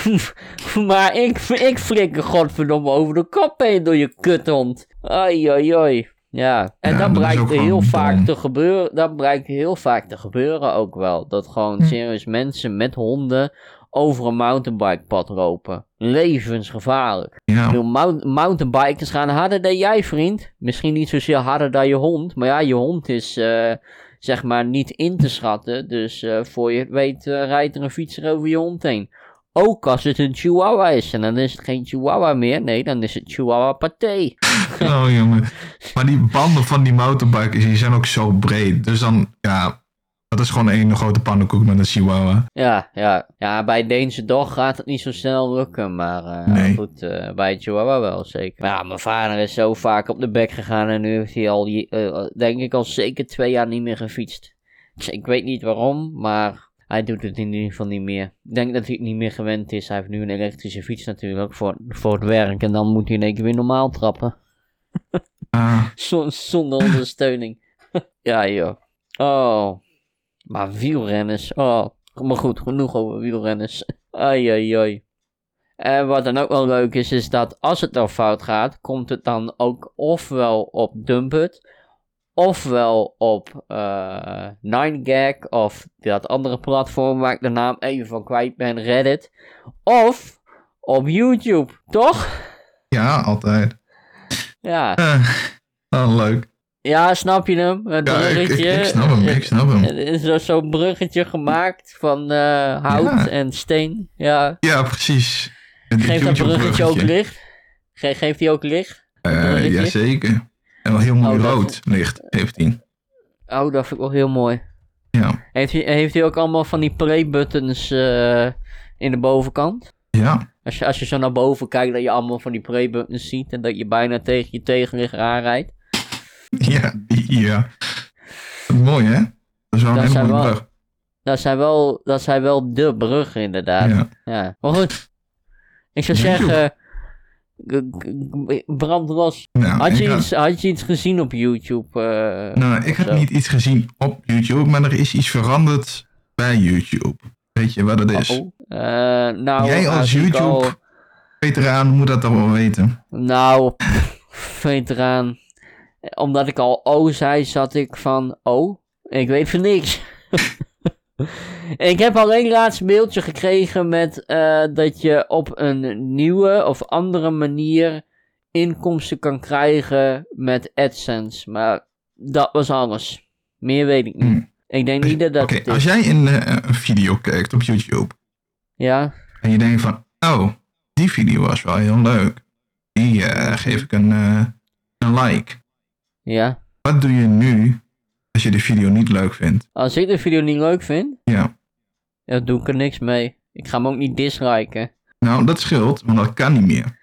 [SPEAKER 2] maar ik, ik flikker godverdomme over de kop heen door je kuthond. Ai. Ja, en
[SPEAKER 1] Ja,
[SPEAKER 2] dat
[SPEAKER 1] dat
[SPEAKER 2] blijkt heel vaak
[SPEAKER 1] dom.
[SPEAKER 2] te gebeuren. Dat blijkt heel vaak te gebeuren ook wel. Dat gewoon
[SPEAKER 1] Hm.
[SPEAKER 2] serieus mensen met honden over een mountainbikepad lopen. Levensgevaarlijk.
[SPEAKER 1] Ja.
[SPEAKER 2] bedoel, mount- mountainbikers gaan harder dan jij, vriend. Misschien niet zozeer harder dan je hond. Maar ja, je hond is eh, zeg maar niet in te schatten. Dus eh, voor je het weet eh, rijdt er een fietser over je hond heen. Ook als het een chihuahua is. En dan is het geen chihuahua meer. Nee, dan is het chihuahua paté.
[SPEAKER 1] Oh jongen. Maar die banden van die mountainbikers die zijn ook zo breed. Dus dan, ja, dat is gewoon één grote pannenkoek met een chihuahua.
[SPEAKER 2] Ja, ja. ja, bij Deense Dog gaat het niet zo snel lukken. Maar eh,
[SPEAKER 1] Nee.
[SPEAKER 2] goed, eh, bij Chihuahua wel zeker. Maar ja, mijn vader is zo vaak op de bek gegaan. En nu heeft hij al, eh, denk ik, al zeker twee jaar niet meer gefietst. Dus ik weet niet waarom, maar hij doet het in ieder geval niet meer. Ik denk dat hij het niet meer gewend is. Hij heeft nu een elektrische fiets natuurlijk voor, voor het werk. En dan moet hij in één keer weer normaal trappen.
[SPEAKER 1] Ah,
[SPEAKER 2] Zon- zonder ondersteuning. ja, joh. Oh. Maar wielrenners. Oh. Maar goed, genoeg over wielrenners. Ai, ai, ai. En wat dan ook wel leuk is, is dat als het dan fout gaat, komt het dan ook ofwel op Dumpet, ofwel op eh 9gag, of dat andere platform waar ik de naam even van kwijt ben, Reddit, of op YouTube, toch?
[SPEAKER 1] ja, altijd.
[SPEAKER 2] Ja.
[SPEAKER 1] Eh, oh, leuk.
[SPEAKER 2] Ja, snap je hem? Het
[SPEAKER 1] Ja, ik, ik,
[SPEAKER 2] bruggetje.
[SPEAKER 1] ik snap hem, ik snap hem.
[SPEAKER 2] Er is zo- zo'n bruggetje gemaakt van eh, hout
[SPEAKER 1] Ja.
[SPEAKER 2] en steen. Ja.
[SPEAKER 1] Ja, precies.
[SPEAKER 2] Geeft dat bruggetje ook licht? Ge- geeft hij ook licht? Bruggetje?
[SPEAKER 1] jazeker. En wel heel mooi
[SPEAKER 2] Oh, dat-
[SPEAKER 1] rood licht heeft hij.
[SPEAKER 2] Oh, dat vind ik wel heel mooi.
[SPEAKER 1] Ja.
[SPEAKER 2] Heeft hij, heeft hij ook allemaal van die play-buttons eh, in de bovenkant?
[SPEAKER 1] Ja.
[SPEAKER 2] Als je, als je zo naar boven kijkt, dat je allemaal van die play-buttons ziet en dat je bijna tegen je tegenligger aanrijdt.
[SPEAKER 1] Ja. Ja. Mooi, hè? Dat is wel een
[SPEAKER 2] Dat
[SPEAKER 1] hele mooie
[SPEAKER 2] wel-
[SPEAKER 1] brug.
[SPEAKER 2] Dat zijn wel, dat zijn wel de bruggen, inderdaad.
[SPEAKER 1] Ja.
[SPEAKER 2] Ja, maar goed. Ik zou zeggen, brand los.
[SPEAKER 1] Nou,
[SPEAKER 2] Had je,
[SPEAKER 1] had-
[SPEAKER 2] iets, had je iets gezien op YouTube? eh,
[SPEAKER 1] Nou, ik heb niet iets gezien op YouTube, maar er is iets veranderd bij YouTube. Weet je wat het is?
[SPEAKER 2] Oh, eh, nou,
[SPEAKER 1] Jij als
[SPEAKER 2] al-
[SPEAKER 1] YouTube-veteraan moet dat toch wel weten.
[SPEAKER 2] nou, veteraan. Omdat ik al O zei, zat ik van, oh, ik weet van niks. ik heb alleen laatst een mailtje gekregen met eh, dat je op een nieuwe of andere manier inkomsten kan krijgen met AdSense. Maar dat was alles. Meer weet ik niet.
[SPEAKER 1] Hmm.
[SPEAKER 2] Ik denk niet dat dat
[SPEAKER 1] Oké, als jij een, eh, een video kijkt op YouTube
[SPEAKER 2] Ja,
[SPEAKER 1] en je denkt van, oh, die video was wel heel leuk. Die eh, geef ik een, een like.
[SPEAKER 2] ja.
[SPEAKER 1] Wat doe je nu als je de video niet leuk vindt?
[SPEAKER 2] Als ik de video niet leuk vind,
[SPEAKER 1] Ja,
[SPEAKER 2] dan doe ik er niks mee. Ik ga hem ook niet disliken.
[SPEAKER 1] nou dat scheelt, want dat kan niet meer.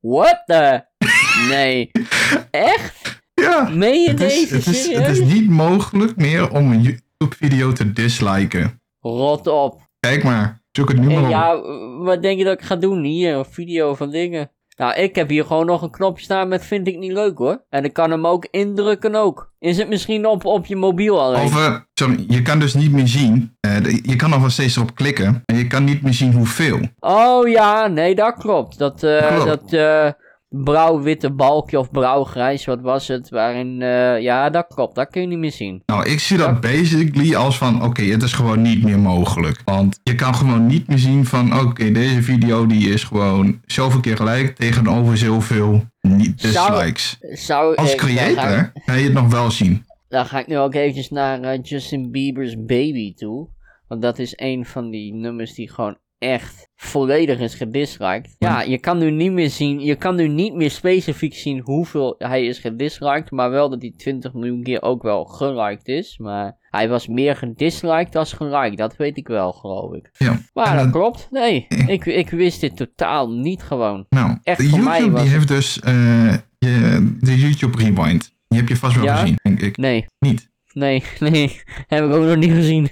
[SPEAKER 2] What the? Nee. Echt?
[SPEAKER 1] Ja,
[SPEAKER 2] Meen je
[SPEAKER 1] het is,
[SPEAKER 2] deze
[SPEAKER 1] het, is,
[SPEAKER 2] serieus?
[SPEAKER 1] het is niet mogelijk meer om een YouTube-video te disliken.
[SPEAKER 2] Rot op.
[SPEAKER 1] Kijk maar, zoek het nu maar op.
[SPEAKER 2] ja, wat denk je dat ik ga doen hier? Een video van dingen. Nou, ik heb hier gewoon nog een knopje staan met vind ik niet leuk hoor. En ik kan hem ook indrukken ook. Is het misschien op, op je mobiel alleen?
[SPEAKER 1] Of, eh, sorry, je kan dus niet meer zien. eh, je kan nog wel steeds erop klikken. En je kan niet meer zien hoeveel.
[SPEAKER 2] Oh ja, nee, dat klopt. Dat, eh,
[SPEAKER 1] Klopt.
[SPEAKER 2] dat blauw-witte balkje of blauw-grijs, wat was het? Waarin, eh, ja, dat klopt. Dat kun je niet meer zien.
[SPEAKER 1] Nou, ik zie dat basically als van, oké, het is gewoon niet meer mogelijk. Want je kan gewoon niet meer zien van, oké, deze video die is gewoon zoveel keer gelijk tegenover zoveel niet dislikes.
[SPEAKER 2] Zou
[SPEAKER 1] Als
[SPEAKER 2] ik,
[SPEAKER 1] creator kan je het nog wel zien.
[SPEAKER 2] dan ga ik nu ook eventjes naar eh, Justin Bieber's Baby toe. Want dat is een van die nummers die gewoon echt volledig is gedisliked. Ja, je kan nu niet meer zien, je kan nu niet meer specifiek zien hoeveel hij is gedisliked, maar wel dat hij 20 miljoen keer ook wel geliked is. Maar Hij was meer gedisliked als geliked, dat weet ik wel, geloof ik.
[SPEAKER 1] Ja.
[SPEAKER 2] Maar dat
[SPEAKER 1] dat-
[SPEAKER 2] klopt, nee. Ik, ik wist dit totaal niet gewoon.
[SPEAKER 1] Nou,
[SPEAKER 2] Echt,
[SPEAKER 1] de
[SPEAKER 2] voor
[SPEAKER 1] YouTube
[SPEAKER 2] mij was
[SPEAKER 1] die heeft dus eh, je, de YouTube Rewind. Die heb je vast wel
[SPEAKER 2] Ja?
[SPEAKER 1] gezien, denk ik.
[SPEAKER 2] Nee,
[SPEAKER 1] Niet.
[SPEAKER 2] nee, nee. Heb ik ook nog niet gezien.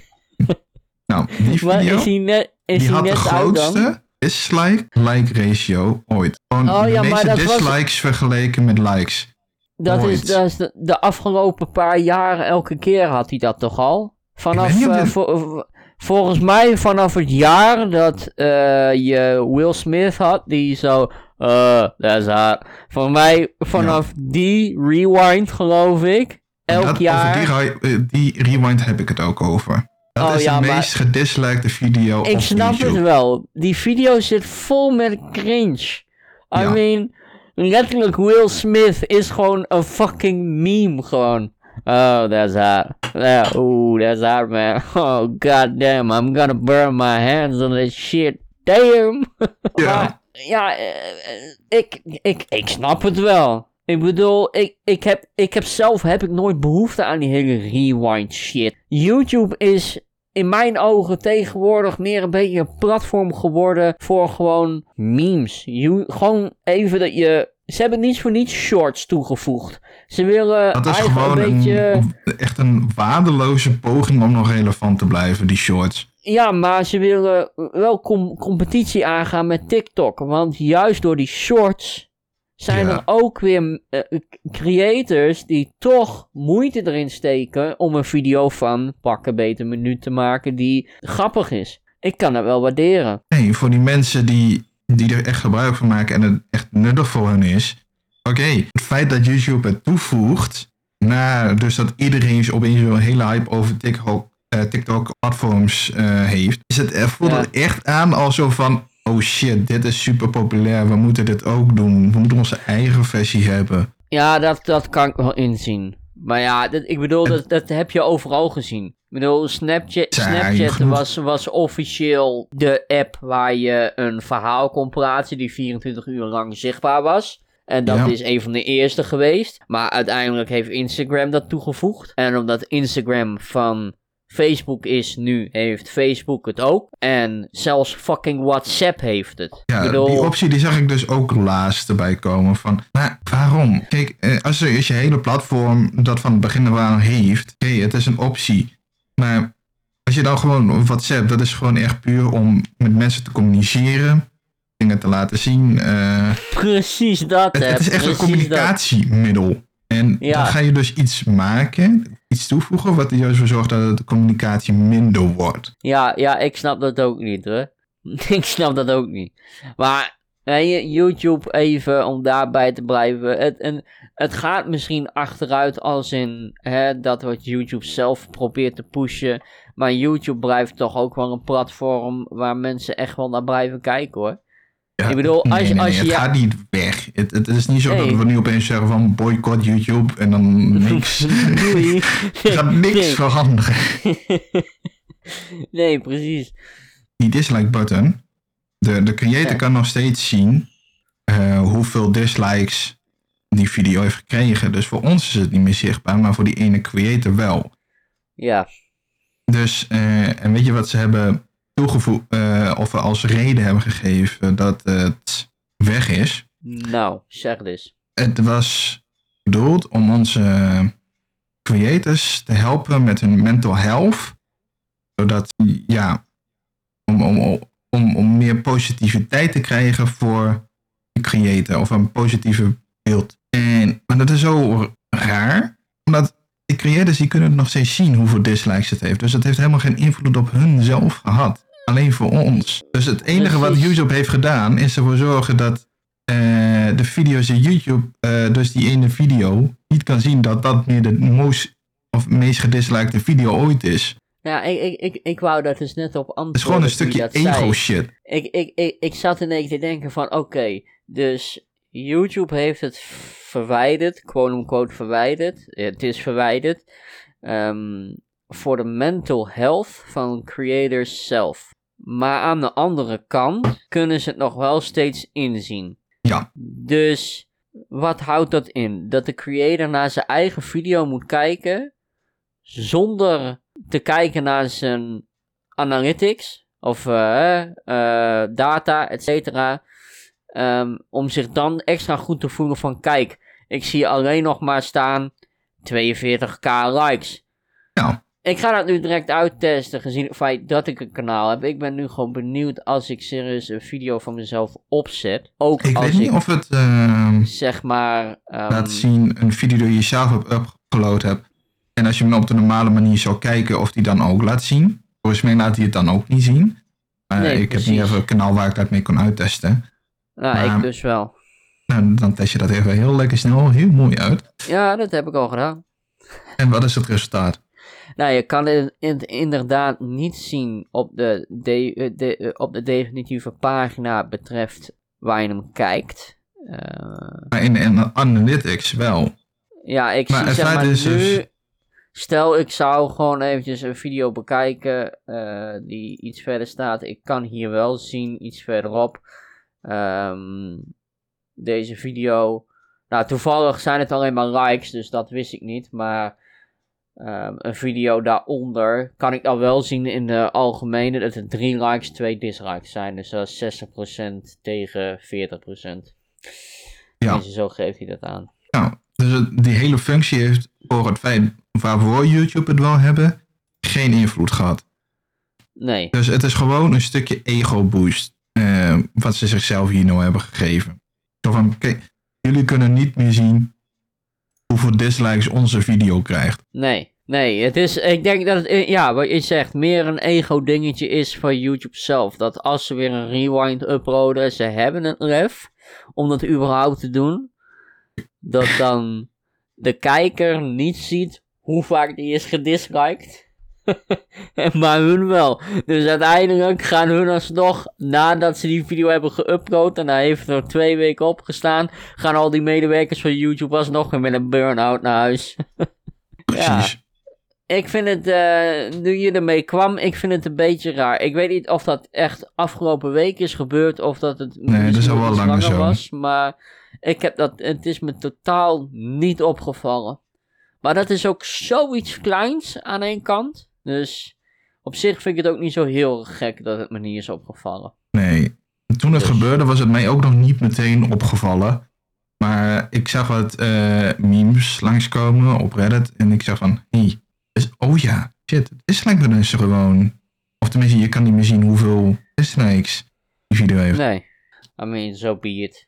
[SPEAKER 1] Nou, die video
[SPEAKER 2] is hij net, is
[SPEAKER 1] die had de
[SPEAKER 2] net
[SPEAKER 1] grootste dislike-like ratio ooit. Gewoon
[SPEAKER 2] Oh, ja,
[SPEAKER 1] de
[SPEAKER 2] maar
[SPEAKER 1] meeste
[SPEAKER 2] dat was-
[SPEAKER 1] dislikes vergeleken met likes.
[SPEAKER 2] Dat is, dat is de, de afgelopen paar jaren, elke keer had hij dat toch al? Vanaf, vo- volgens mij vanaf het jaar dat eh, je Will Smith had, die zo, eh, dat is hard. Voor mij, vanaf die rewind geloof ik, elk
[SPEAKER 1] Dat-
[SPEAKER 2] jaar.
[SPEAKER 1] Die rewind heb ik het ook over. Dat
[SPEAKER 2] Oh,
[SPEAKER 1] is
[SPEAKER 2] ja,
[SPEAKER 1] de meest gedislikte video
[SPEAKER 2] Ik snap
[SPEAKER 1] YouTube.
[SPEAKER 2] het wel. Die video zit vol met cringe. I
[SPEAKER 1] Ja.
[SPEAKER 2] mean, letterlijk Will Smith is gewoon een fucking meme gewoon. Oh, that's hot. Yeah, ooh, that's hot, man. Oh, goddamn, I'm gonna burn my hands on this shit. Damn.
[SPEAKER 1] Ja.
[SPEAKER 2] Maar, ja, eh, eh, ik, ik, ik snap het wel. Ik bedoel, ik, ik, heb, ik heb zelf heb ik nooit behoefte aan die hele rewind shit. YouTube is in mijn ogen tegenwoordig meer een beetje een platform geworden voor gewoon memes. You, gewoon even dat je... Ze hebben niets voor niets shorts toegevoegd. Ze willen
[SPEAKER 1] Dat is
[SPEAKER 2] eigenlijk
[SPEAKER 1] gewoon
[SPEAKER 2] een beetje...
[SPEAKER 1] een, echt een waardeloze poging om nog relevant te blijven, die shorts.
[SPEAKER 2] Ja, maar ze willen wel com- competitie aangaan met TikTok. Want juist door die shorts zijn
[SPEAKER 1] Ja.
[SPEAKER 2] er ook weer eh, creators die toch moeite erin steken om een video van pakken beter minuut te maken die grappig is. Ik kan dat wel waarderen.
[SPEAKER 1] Nee, voor die mensen die, die er echt gebruik van maken en het echt nuttig voor hen is. Oké, het feit dat YouTube het toevoegt, na dus dat iedereen opeens zo'n hele hype over TikTok, eh, TikTok platforms eh, heeft, is het, voelt
[SPEAKER 2] Ja.
[SPEAKER 1] het echt aan als zo van, oh shit, dit is super populair, we moeten dit ook doen, we moeten onze eigen versie hebben.
[SPEAKER 2] Ja, dat, dat kan ik wel inzien. Maar ja, dat, ik bedoel, dat, dat heb je overal gezien. Ik bedoel, Snapchat, Snapchat was, was officieel de app waar je een verhaal kon plaatsen die 24 uur lang zichtbaar was. En dat
[SPEAKER 1] Ja.
[SPEAKER 2] is een van de eerste geweest. Maar uiteindelijk heeft Instagram dat toegevoegd. En omdat Instagram van Facebook is nu, heeft Facebook het ook. En zelfs fucking WhatsApp heeft het.
[SPEAKER 1] Ja,
[SPEAKER 2] ik bedoel,
[SPEAKER 1] die optie die zag ik dus ook laatst erbij komen. Van, maar waarom? Kijk, eh, als, er, als je hele platform dat van het begin af aan heeft, oké, het is een optie. Maar als je dan gewoon WhatsApp, dat is gewoon echt puur om met mensen te communiceren, dingen te laten zien. eh,
[SPEAKER 2] precies dat,
[SPEAKER 1] het,
[SPEAKER 2] hè,
[SPEAKER 1] het is echt een
[SPEAKER 2] dat.
[SPEAKER 1] communicatiemiddel. En
[SPEAKER 2] Ja.
[SPEAKER 1] dan ga je dus iets maken, iets toevoegen, wat er juist voor zorgt dat de communicatie minder wordt.
[SPEAKER 2] Ja, ja, ik snap dat ook niet hoor. ik snap dat ook niet. Maar YouTube even om daarbij te blijven. Het, en, het gaat misschien achteruit als in hè, dat wat YouTube zelf probeert te pushen. Maar YouTube blijft toch ook wel een platform waar mensen echt wel naar blijven kijken hoor.
[SPEAKER 1] Ja,
[SPEAKER 2] Ik bedoel, als-
[SPEAKER 1] nee, nee,
[SPEAKER 2] als
[SPEAKER 1] nee,
[SPEAKER 2] je-
[SPEAKER 1] het gaat niet weg. Het, het is niet zo dat we nu opeens zeggen van boycott YouTube en dan niks. Er gaat niks veranderen.
[SPEAKER 2] nee, precies.
[SPEAKER 1] Die dislike button, de, de creator
[SPEAKER 2] Ja.
[SPEAKER 1] kan nog steeds zien eh, hoeveel dislikes die video heeft gekregen. Dus voor ons is het niet meer zichtbaar, maar voor die ene creator wel.
[SPEAKER 2] Ja,
[SPEAKER 1] Dus, eh, en weet je wat ze hebben toegevoegd, eh, of we als reden hebben gegeven dat het weg is?
[SPEAKER 2] nou, zeg dus.
[SPEAKER 1] Het was bedoeld om onze creators te helpen met hun mental health. Zodat, ja, om, om, om, om meer positiviteit te krijgen voor de creator of een positieve beeld. En maar dat is zo raar, omdat de creators die kunnen nog steeds zien hoeveel dislikes het heeft. Dus het heeft helemaal geen invloed op hun zelf gehad. Alleen voor ons. Dus het enige wat. YouTube heeft gedaan is ervoor zorgen dat eh, de video's in YouTube, eh, dus die ene video, niet kan zien dat dat meer de most, of meest gedislikte video ooit is.
[SPEAKER 2] Ja, ik, ik, ik, ik wou dat dus net op antwoorden.
[SPEAKER 1] Het is gewoon een stukje
[SPEAKER 2] dat zei.
[SPEAKER 1] ego shit.
[SPEAKER 2] Ik, ik, ik, ik zat in één keer te denken van, oké, dus YouTube heeft het verwijderd, quote-unquote verwijderd, het is verwijderd, ehm, voor de mental health van creators zelf. Maar aan de andere kant kunnen ze het nog wel steeds inzien.
[SPEAKER 1] Ja.
[SPEAKER 2] Dus wat houdt dat in? Dat de creator naar zijn eigen video moet kijken zonder te kijken naar zijn analytics of eh, eh, data, et cetera. Ehm, om zich dan extra goed te voelen van kijk, ik zie alleen nog maar staan 42k likes.
[SPEAKER 1] Ja.
[SPEAKER 2] Ik ga dat nu direct uittesten, gezien het feit dat ik een kanaal heb. Ik ben nu gewoon benieuwd als ik serieus een video van mezelf opzet. Ook
[SPEAKER 1] Ik
[SPEAKER 2] als
[SPEAKER 1] weet niet
[SPEAKER 2] ik,
[SPEAKER 1] of het ehm,
[SPEAKER 2] zeg maar... ehm,
[SPEAKER 1] laat zien een video die je zelf hebt upgeload hebt. En als je hem op de normale manier zou kijken of die dan ook laat zien. Volgens mij laat hij het dan ook niet zien. Maar
[SPEAKER 2] Nee,
[SPEAKER 1] ik heb niet even een kanaal waar ik dat mee kon uittesten.
[SPEAKER 2] Nou, ik dus wel.
[SPEAKER 1] Nou, dan test je dat even heel lekker snel, heel mooi uit.
[SPEAKER 2] Ja, dat heb ik al gedaan.
[SPEAKER 1] En wat is het resultaat?
[SPEAKER 2] Nou, je kan het in- inderdaad niet zien op de, de, eh, de, eh, op de definitieve pagina betreft waar je hem kijkt. Eh,
[SPEAKER 1] Maar in de analytics wel.
[SPEAKER 2] ja, ik
[SPEAKER 1] Maar
[SPEAKER 2] zie zeg maar
[SPEAKER 1] is
[SPEAKER 2] nu...
[SPEAKER 1] dus-
[SPEAKER 2] Stel, ik zou gewoon eventjes een video bekijken die iets verder staat. Ik kan hier wel zien, iets verderop, ehm, deze video. Nou, toevallig zijn het alleen maar likes, dus dat wist ik niet. Maar ehm, een video daaronder kan ik dan wel zien in de algemene dat er drie likes, twee dislikes zijn. Dus dat is 60% tegen 40%.
[SPEAKER 1] Ja.
[SPEAKER 2] Dus zo geeft hij dat aan.
[SPEAKER 1] Nou, dus het- die hele functie heeft voor het feit waarvoor YouTube het wel hebben, geen invloed gehad.
[SPEAKER 2] Nee,
[SPEAKER 1] Dus het is gewoon een stukje ego-boost. Eh, wat ze zichzelf hier nou hebben gegeven. Zo van, kijk, jullie kunnen niet meer zien hoeveel dislikes onze video krijgt.
[SPEAKER 2] Nee, nee, het is, ik denk dat het, eh, ja, wat je zegt, meer een ego-dingetje is van YouTube zelf. Dat als ze weer een rewind uploaden, ze hebben een ref om dat überhaupt te doen, dat dan de kijker niet ziet hoe vaak die is gedisliked. maar hun wel. Dus uiteindelijk gaan hun alsnog, nadat ze die video hebben geüpload en hij heeft er twee weken opgestaan, gaan al die medewerkers van YouTube alsnog weer met een burn-out naar huis.
[SPEAKER 1] Precies.
[SPEAKER 2] Ik vind het, eh, nu je ermee kwam, ik vind het een beetje raar. Ik weet niet of dat echt afgelopen week is gebeurd of dat het
[SPEAKER 1] Nee, dat is al wel langer zo.
[SPEAKER 2] was. Maar ik heb dat, het is me totaal niet opgevallen. Maar dat is ook zoiets kleins aan één kant. Dus op zich vind ik het ook niet zo heel gek dat het me niet is opgevallen.
[SPEAKER 1] Nee. Toen het
[SPEAKER 2] Dus-
[SPEAKER 1] gebeurde was het mij ook nog niet meteen opgevallen. Maar ik zag wat eh, memes langskomen op Reddit. En ik zag van, hé, hey, is- oh ja, shit, dislikes dus gewoon. Of tenminste, je kan niet meer zien hoeveel dislikes die video heeft.
[SPEAKER 2] Nee, I mean, so be it.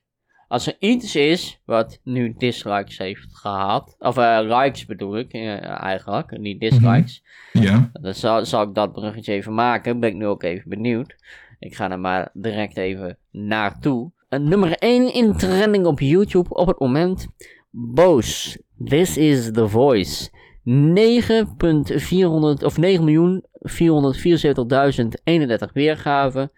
[SPEAKER 2] Als er iets is wat nu dislikes heeft gehad, of eh, likes bedoel ik eh, eigenlijk, niet dislikes,
[SPEAKER 1] Ja,
[SPEAKER 2] dan zal, zal ik dat bruggetje even maken. Ben ik nu ook even benieuwd. Ik ga er maar direct even naartoe. Uh, nummer 1 in trending op YouTube op het moment. Boos. This is the voice. 9.400 of 9.474.031 weergaven.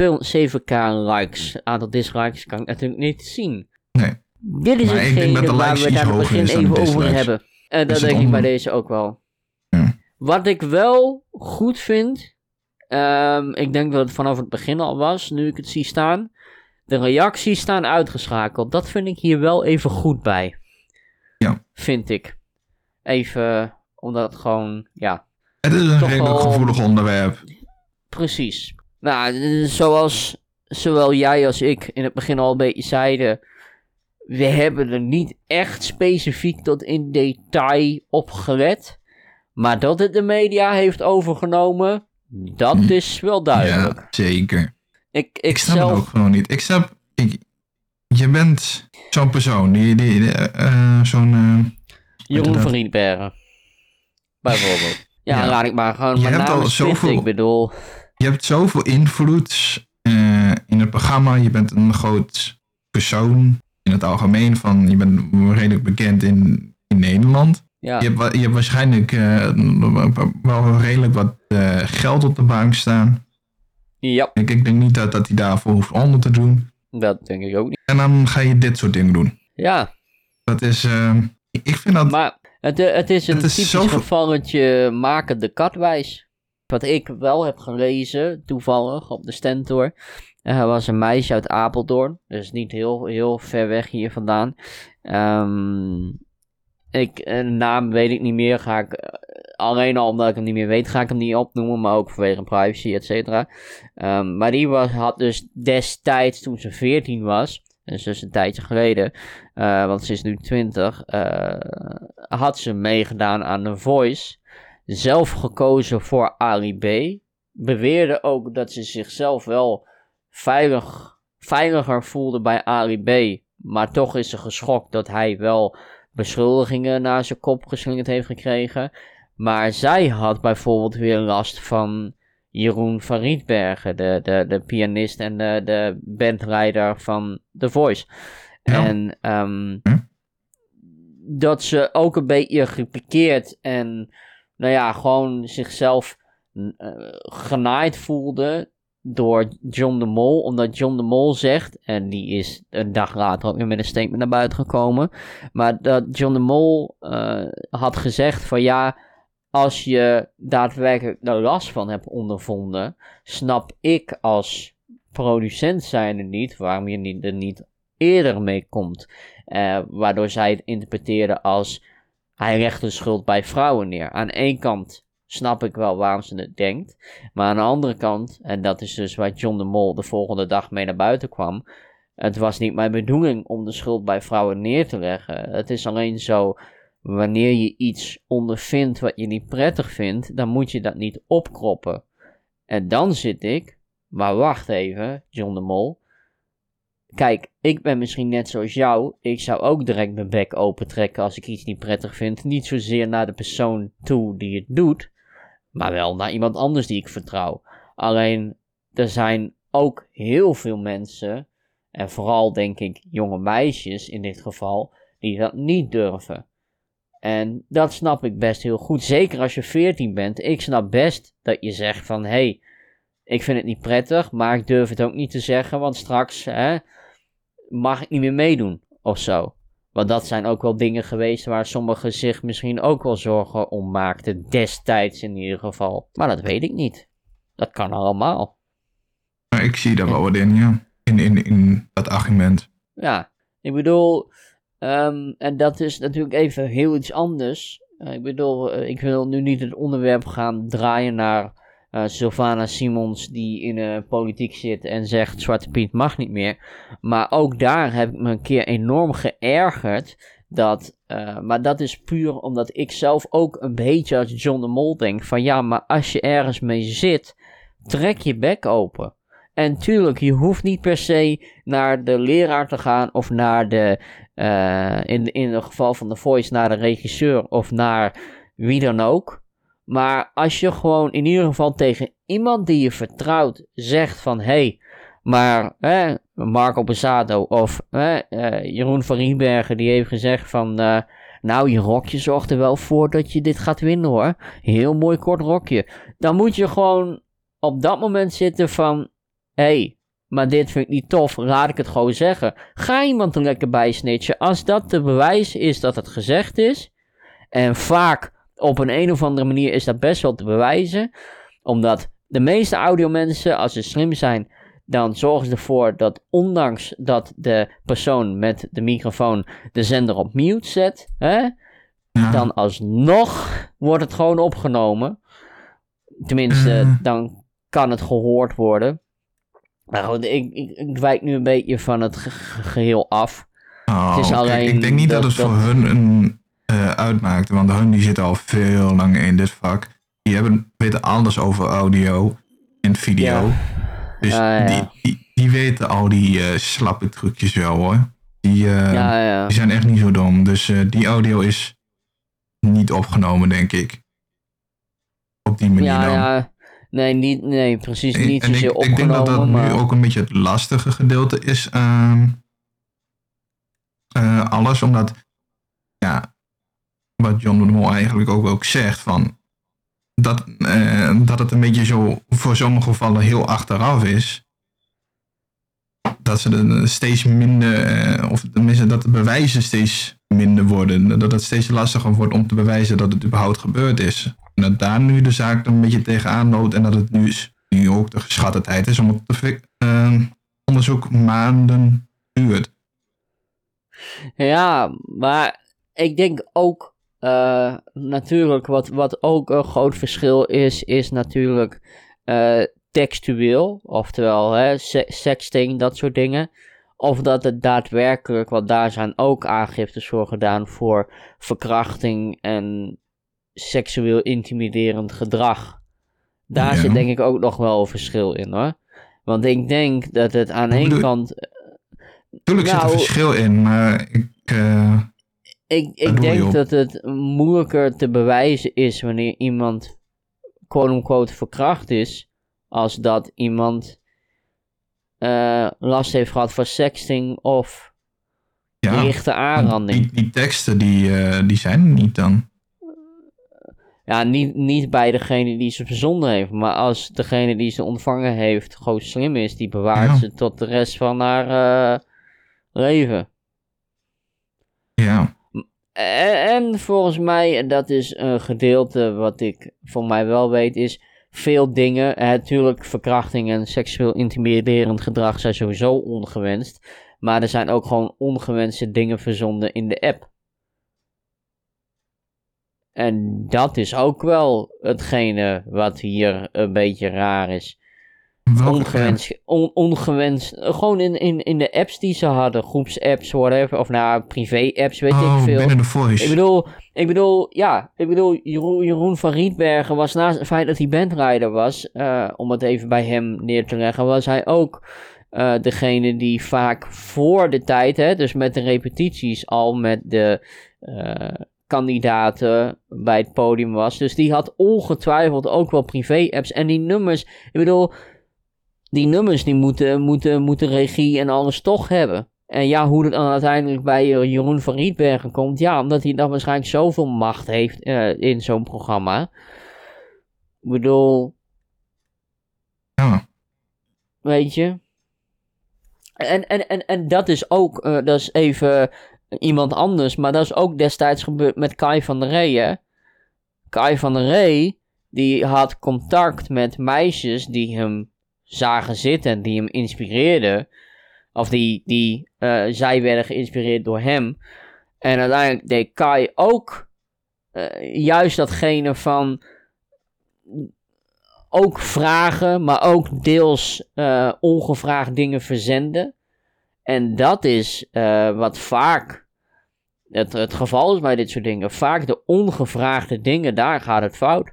[SPEAKER 2] 207k likes. Aantal dislikes kan ik natuurlijk niet zien.
[SPEAKER 1] nee.
[SPEAKER 2] Dit is
[SPEAKER 1] Maar
[SPEAKER 2] hetgene waar we
[SPEAKER 1] iets
[SPEAKER 2] daar in het begin even over hebben. En dat
[SPEAKER 1] het
[SPEAKER 2] denk ik bij deze ook wel.
[SPEAKER 1] Ja.
[SPEAKER 2] Wat ik wel goed vind, ehm, ik denk dat het vanaf het begin al was, nu ik het zie staan. De reacties staan uitgeschakeld. Dat vind ik hier wel even goed bij.
[SPEAKER 1] Ja.
[SPEAKER 2] Vind ik. Even, omdat het gewoon, ja,
[SPEAKER 1] Het is een
[SPEAKER 2] Toch
[SPEAKER 1] redelijk
[SPEAKER 2] wel-
[SPEAKER 1] gevoelig onderwerp.
[SPEAKER 2] Precies. Nou, eh, zoals zowel jij als ik in het begin al een beetje zeiden. We hebben er niet echt specifiek tot in detail op gelet. Maar dat het de media heeft overgenomen, dat
[SPEAKER 1] Hm.
[SPEAKER 2] is wel duidelijk.
[SPEAKER 1] Ja, zeker.
[SPEAKER 2] Ik, ik,
[SPEAKER 1] Ik snap het
[SPEAKER 2] zelf,
[SPEAKER 1] ook gewoon niet. Ik snap, ik, je bent zo'n persoon, die, die, die, eh, eh, zo'n... eh,
[SPEAKER 2] Jeroen van Rietbergen. Bijvoorbeeld. Ja,
[SPEAKER 1] Ja.
[SPEAKER 2] laat ik maar gewoon
[SPEAKER 1] Je
[SPEAKER 2] mijn
[SPEAKER 1] hebt al zoveel-
[SPEAKER 2] Ik bedoel,
[SPEAKER 1] je hebt zoveel invloed eh, in het programma. Je bent een groot persoon in het algemeen. Van, je bent redelijk bekend in, in Nederland.
[SPEAKER 2] ja.
[SPEAKER 1] Je, hebt, je hebt waarschijnlijk eh, wel redelijk wat eh, geld op de bank staan.
[SPEAKER 2] ja,
[SPEAKER 1] Ik, ik denk niet dat, dat hij daarvoor hoeft onder te doen.
[SPEAKER 2] dat denk ik ook niet.
[SPEAKER 1] En dan ga je dit soort dingen doen.
[SPEAKER 2] Ja,
[SPEAKER 1] Dat is... ik vind dat...
[SPEAKER 2] Maar het, eh, het is een
[SPEAKER 1] Het is
[SPEAKER 2] typisch gevalletje maken de katwijs. Wat ik wel heb gelezen, toevallig, op de Stentor. Er was een meisje uit Apeldoorn. Dus niet heel, heel ver weg hier vandaan. Ehm, ik, een naam weet ik niet meer. Ga ik, alleen al omdat ik hem niet meer weet, ga ik hem niet opnoemen. Maar ook vanwege privacy, et cetera. Ehm, maar die was, had dus destijds, toen ze 14 was. Dus, dus een tijdje geleden. want ze is nu 20. had ze meegedaan aan The Voice. Zelf gekozen voor Ali B. Beweerde ook dat ze zichzelf wel veilig, veiliger voelde bij Ali B. Maar toch is ze geschokt dat hij wel beschuldigingen naar zijn kop geslingerd heeft gekregen. Maar zij had bijvoorbeeld weer last van Jeroen van Rietbergen, de, de, de pianist en de, de bandleider van The Voice. En um, dat ze ook een beetje gepikeerd en nou ja, gewoon zichzelf uh, genaaid voelde door John de Mol. Omdat John de Mol zegt, en die is een dag later ook weer met een statement naar buiten gekomen. Maar dat John de Mol uh, had gezegd van ja, als je daadwerkelijk er last van hebt ondervonden, snap ik als producent zijnde niet waarom je niet, er niet eerder mee komt. Uh, waardoor zij het interpreteerden als hij legt de schuld bij vrouwen neer. Aan één kant snap ik wel waarom ze het denkt. Maar aan de andere kant, en dat is dus waar John de Mol de volgende dag mee naar buiten kwam. Het was niet mijn bedoeling om de schuld bij vrouwen neer te leggen. Het is alleen zo, wanneer je iets ondervindt wat je niet prettig vindt, dan moet je dat niet opkroppen. En dan zit ik, maar wacht even, John de Mol. Kijk, ik ben misschien net zoals jou. Ik zou ook direct mijn bek opentrekken als ik iets niet prettig vind. Niet zozeer naar de persoon toe die het doet, maar wel naar iemand anders die ik vertrouw. Alleen, er zijn ook heel veel mensen, en vooral denk ik jonge meisjes in dit geval, die dat niet durven. En dat snap ik best heel goed. Zeker als je 14 bent. Ik snap best dat je zegt van hé, hey, ik vind het niet prettig, maar ik durf het ook niet te zeggen, want straks hè, mag ik niet meer meedoen of zo. Want dat zijn ook wel dingen geweest waar sommigen zich misschien ook wel zorgen om maakten. Destijds in ieder geval. Maar dat weet ik niet. Dat kan allemaal.
[SPEAKER 1] Ik zie daar wel wat in, ja. In, in, in dat argument.
[SPEAKER 2] Ja, ik bedoel, um, en dat is natuurlijk even heel iets anders. Uh, ik bedoel, uh, ik wil nu niet het onderwerp gaan draaien naar uh, Sylvana Simons die in de politiek zit en zegt Zwarte Piet mag niet meer. Maar ook daar heb ik me een keer enorm geërgerd. Dat, maar dat is puur omdat ik zelf ook een beetje als John de Mol denk. Van ja, maar als je ergens mee zit, trek je bek open. En tuurlijk, je hoeft niet per se naar de leraar te gaan of naar de, uh, in, in het geval van de voice, naar de regisseur of naar wie dan ook. Maar als je gewoon in ieder geval tegen iemand die je vertrouwt zegt van hé, hey, maar Marco Pesado of uh, Jeroen van Rienbergen die heeft gezegd van uh, nou je rokje zorgt er wel voor dat je dit gaat winnen hoor. Heel mooi kort rokje. Dan moet je gewoon op dat moment zitten van hé, hey, maar dit vind ik niet tof, laat ik het gewoon zeggen. Ga iemand er lekker bij snitchen. Als dat de bewijs is dat het gezegd is. En vaak op een, een of andere manier is dat best wel te bewijzen. Omdat de meeste audiomensen, als ze slim zijn, dan zorgen ze ervoor dat ondanks dat de persoon met de microfoon de zender op mute zet, hè, dan alsnog wordt het gewoon opgenomen. Tenminste, mm. dan kan het gehoord worden. Maar goed, ik, ik, ik wijk nu een beetje van het geheel af.
[SPEAKER 1] Oh, het is alleen ik denk niet dat, het voor hun een uh, uitmaakte. Want hun die zitten al veel langer in dit vak. Die hebben, weten alles over audio en video. Dus Die, die, die, weten al die uh, slappe trucjes wel hoor. Die, uh, die zijn echt niet zo dom. Dus die audio is niet opgenomen, denk ik. Op die manier
[SPEAKER 2] ja, dan. Nee, niet, nee, precies niet
[SPEAKER 1] en,
[SPEAKER 2] zozeer
[SPEAKER 1] ik, Ik denk dat dat nu ook een beetje het lastige gedeelte is. Uh, alles, omdat ja, wat John de Mol eigenlijk ook, ook zegt, van dat, eh, dat het een beetje zo voor sommige gevallen heel achteraf is. Dat ze er steeds minder, eh, of tenminste dat de bewijzen steeds minder worden. Dat het steeds lastiger wordt om te bewijzen dat het überhaupt gebeurd is. Dat daar nu de zaak een beetje tegenaan loopt en dat het nu, nu ook de geschatte tijd is om het uh, onderzoek maanden duurt.
[SPEAKER 2] Ja, maar ik denk ook uh, natuurlijk, wat, wat ook een groot verschil is, is natuurlijk uh, textueel. Oftewel, hè, se sexting, dat soort dingen. Of dat het daadwerkelijk, want daar zijn ook aangiftes voor gedaan voor verkrachting en seksueel intimiderend gedrag. Daar zit denk ik ook nog wel een verschil in hoor. Want ik denk dat het aan één kant.
[SPEAKER 1] Tuurlijk zit er nou, verschil in, maar ik. Uh,
[SPEAKER 2] ik ik denk dat het moeilijker te bewijzen is wanneer iemand quote-unquote verkracht is, als dat iemand uh, last heeft gehad van sexting of ja, lichte aanranding.
[SPEAKER 1] Die, die, teksten die, uh, die zijn er niet dan.
[SPEAKER 2] Ja, niet, niet bij degene die ze verzonden heeft. Maar als degene die ze ontvangen heeft gewoon slim is, die bewaart ze tot de rest van haar uh, leven.
[SPEAKER 1] Ja.
[SPEAKER 2] En, en, volgens mij, en dat is een gedeelte wat ik voor mij wel weet, is veel dingen. Natuurlijk, verkrachting en seksueel intimiderend gedrag zijn sowieso ongewenst. Maar er zijn ook gewoon ongewenste dingen verzonden in de app. En dat is ook wel hetgene wat hier een beetje raar is. Ongewenst, on, ongewenst, gewoon in, in, in de apps die ze hadden, groepsapps, whatever, of nou, privé-apps, weet
[SPEAKER 1] oh,
[SPEAKER 2] ik veel.
[SPEAKER 1] binnen de voice.
[SPEAKER 2] Ik bedoel, ik bedoel, ja, ik bedoel, Jeroen, Jeroen van Rietbergen was naast het feit dat hij bandrijder was, uh, om het even bij hem neer te leggen, was hij ook uh, degene die vaak voor de tijd, hè, dus met de repetities, al met de uh, kandidaten bij het podium was. Dus die had ongetwijfeld ook wel privé-apps. En die nummers, ik bedoel, die nummers die moeten, moeten, moeten regie en alles toch hebben. En ja, hoe het dan uiteindelijk bij Jeroen van Rietbergen komt. Ja, omdat hij dan waarschijnlijk zoveel macht heeft uh, in zo'n programma. Ik bedoel.
[SPEAKER 1] Ja.
[SPEAKER 2] Weet je. En, en, en, en dat is ook, uh, dat is even iemand anders. Maar dat is ook destijds gebeurd met Kai van der Rey. Kai van der Rey, die had contact met meisjes die hem zagen zitten en die hem inspireerden. Of die, die uh, zij werden geïnspireerd door hem. En uiteindelijk deed Kai ook uh, juist datgene van ook vragen, maar ook deels uh, ongevraagd dingen verzenden. En dat is wat vaak het, het geval is bij dit soort dingen. Vaak de ongevraagde dingen, daar gaat het fout.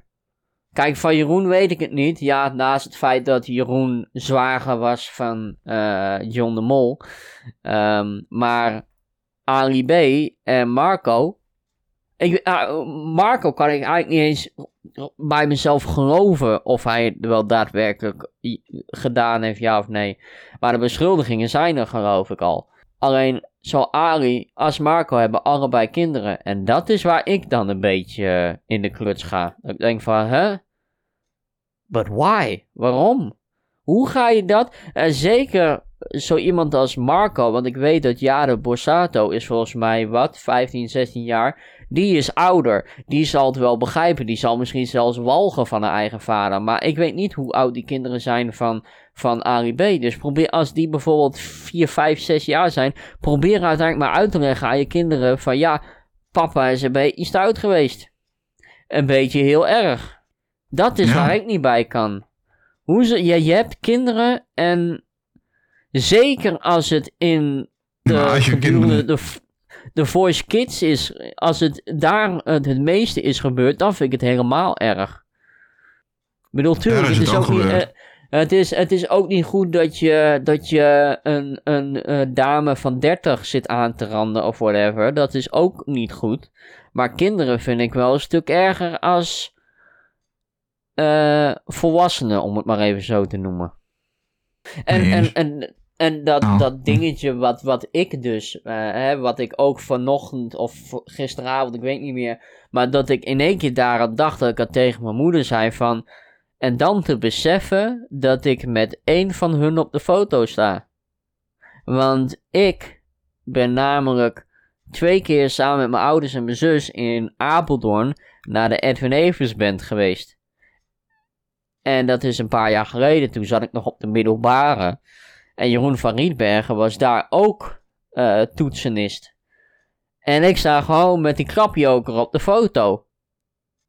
[SPEAKER 2] Kijk, van Jeroen weet ik het niet. Ja, naast het feit dat Jeroen zwager was van uh, John de Mol. Um, maar Ali B en Marco. Ik, uh, Marco kan ik eigenlijk niet eens bij mezelf geloven of hij het wel daadwerkelijk gedaan heeft, ja of nee. Maar de beschuldigingen zijn er, geloof ik al. Alleen, zowel Ali als Marco hebben allebei kinderen. En dat is waar ik dan een beetje eh, in de kluts ga. Ik denk van, hè? But why? Waarom? Hoe ga je dat? En zeker zo iemand als Marco, want ik weet dat Jade Borsato is volgens mij wat, 15, 16 jaar. Die is ouder. Die zal het wel begrijpen. Die zal misschien zelfs walgen van haar eigen vader. Maar ik weet niet hoe oud die kinderen zijn van, van Ali B. Dus probeer, als die bijvoorbeeld 4, 5, 6 jaar zijn, probeer uiteindelijk maar uit te leggen aan je kinderen van ja, papa is een beetje stout geweest. Een beetje heel erg. Dat is waar ik niet bij kan. Hoe ze, je, je hebt kinderen en zeker als het in de,
[SPEAKER 1] als
[SPEAKER 2] de, de Voice Kids is, als het daar het, het, meeste is gebeurd, dan vind ik het helemaal erg. Ik bedoel, tuurlijk, het, is ook niet, uh, het, is, het is ook niet goed dat je, dat je een, een uh, dame van 30 zit aan te randen of whatever. Dat is ook niet goed. Maar kinderen vind ik wel een stuk erger als uh, volwassenen, om het maar even zo te noemen. En, en, en, en dat, oh. dat dingetje wat, wat ik dus, uh, hè, wat ik ook vanochtend of gisteravond, ik weet niet meer, maar dat ik in één keer daar aan dacht dat ik het tegen mijn moeder zei van, en dan te beseffen dat ik met één van hun op de foto sta. Want ik ben namelijk twee keer samen met mijn ouders en mijn zus in Apeldoorn naar de Edwin Evers Band geweest. En dat is een paar jaar geleden. Toen zat ik nog op de middelbare. En Jeroen van Rietbergen was daar ook uh, toetsenist. En ik sta gewoon met die krapjoker op de foto.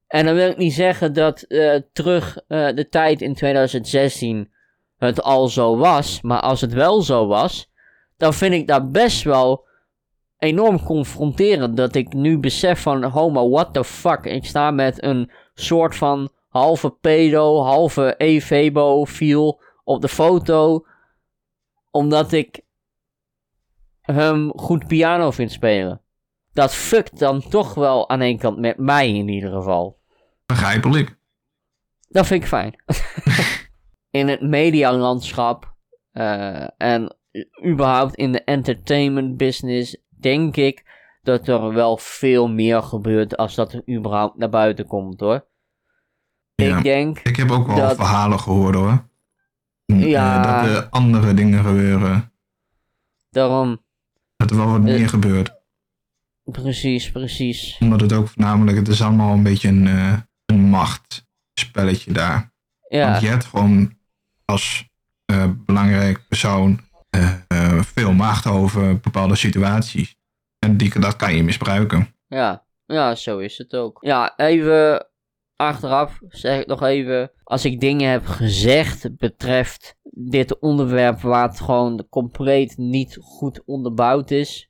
[SPEAKER 2] En dan wil ik niet zeggen dat uh, terug uh, de tijd in 2016 het al zo was. Maar als het wel zo was, dan vind ik dat best wel enorm confronterend. Dat ik nu besef van, homo, what the fuck. Ik sta met een soort van halve pedo, halve evebo viel op de foto. Omdat ik hem goed piano vind spelen. Dat fuckt dan toch wel aan één kant met mij in ieder geval.
[SPEAKER 1] Begrijpelijk.
[SPEAKER 2] Dat vind ik fijn. in het medialandschap uh, en überhaupt in de entertainment business denk ik dat er wel veel meer gebeurt als dat er überhaupt naar buiten komt hoor.
[SPEAKER 1] Ja, ik denk. Ik heb ook wel dat... verhalen gehoord hoor. Ja. dat er andere dingen gebeuren.
[SPEAKER 2] Daarom.
[SPEAKER 1] Dat er wel wat meer gebeurt.
[SPEAKER 2] Precies, precies.
[SPEAKER 1] Omdat het ook voornamelijk, het is allemaal een beetje een, uh, een machtspelletje daar. Ja. Want je hebt gewoon als uh, belangrijk persoon uh, veel macht over bepaalde situaties. En die, dat kan je misbruiken.
[SPEAKER 2] Ja, ja, zo is het ook. Ja, even achteraf zeg ik nog even. Als ik dingen heb gezegd betreft dit onderwerp waar het gewoon compleet niet goed onderbouwd is.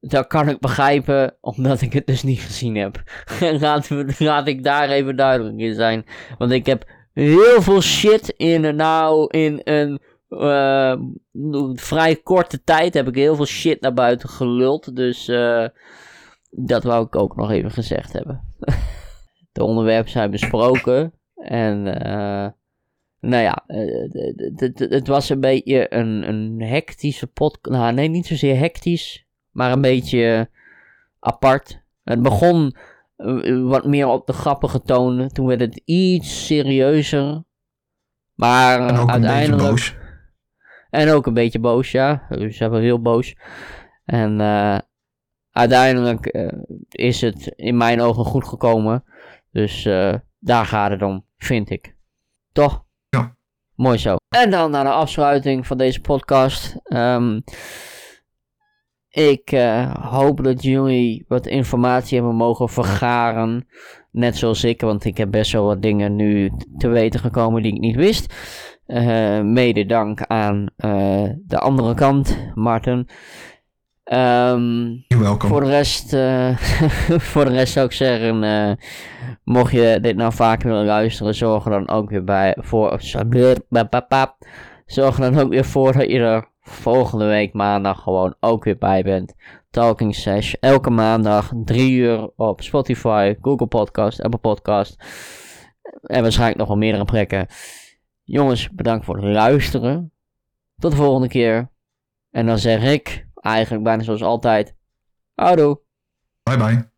[SPEAKER 2] Dat kan ik begrijpen, omdat ik het dus niet gezien heb. laat, laat ik daar even duidelijk in zijn. Want ik heb heel veel shit in, nou, in een uh, vrij korte tijd heb ik heel veel shit naar buiten geluld. Dus uh, dat wou ik ook nog even gezegd hebben. de onderwerpen zijn besproken. En uh, nou ja, het was een beetje een, een hectische podcast. Nou, nee, niet zozeer hectisch, maar een beetje apart. Het begon wat meer op de grappige toon. Toen werd het iets serieuzer. Maar uiteindelijk. En ook een beetje boos, ja. Dus hebben heel boos. En uh, uiteindelijk uh, is het in mijn ogen goed gekomen. Dus uh, daar gaat het om, vind ik. Toch?
[SPEAKER 1] Ja.
[SPEAKER 2] Mooi zo. En dan naar de afsluiting van deze podcast. Um, ik hoop dat jullie wat informatie hebben mogen vergaren. Net zoals ik, want ik heb best wel wat dingen nu te weten gekomen die ik niet wist. Uh, mede dank aan uh, de andere kant, Martin. Um,
[SPEAKER 1] welkom.
[SPEAKER 2] Voor de rest, voor de rest zou ik zeggen, mocht je dit nou vaker willen luisteren, zorg er dan ook weer bij voor. Zorg er dan ook weer voor dat je er volgende week maandag gewoon ook weer bij bent. Talking Sesh, elke maandag, 3 uur op Spotify, Google Podcast, Apple Podcast. En waarschijnlijk nog wel meerdere plekken. Jongens, bedankt voor het luisteren. Tot de volgende keer. En dan zeg ik, eigenlijk bijna zoals altijd, houdoe.
[SPEAKER 1] Bye bye.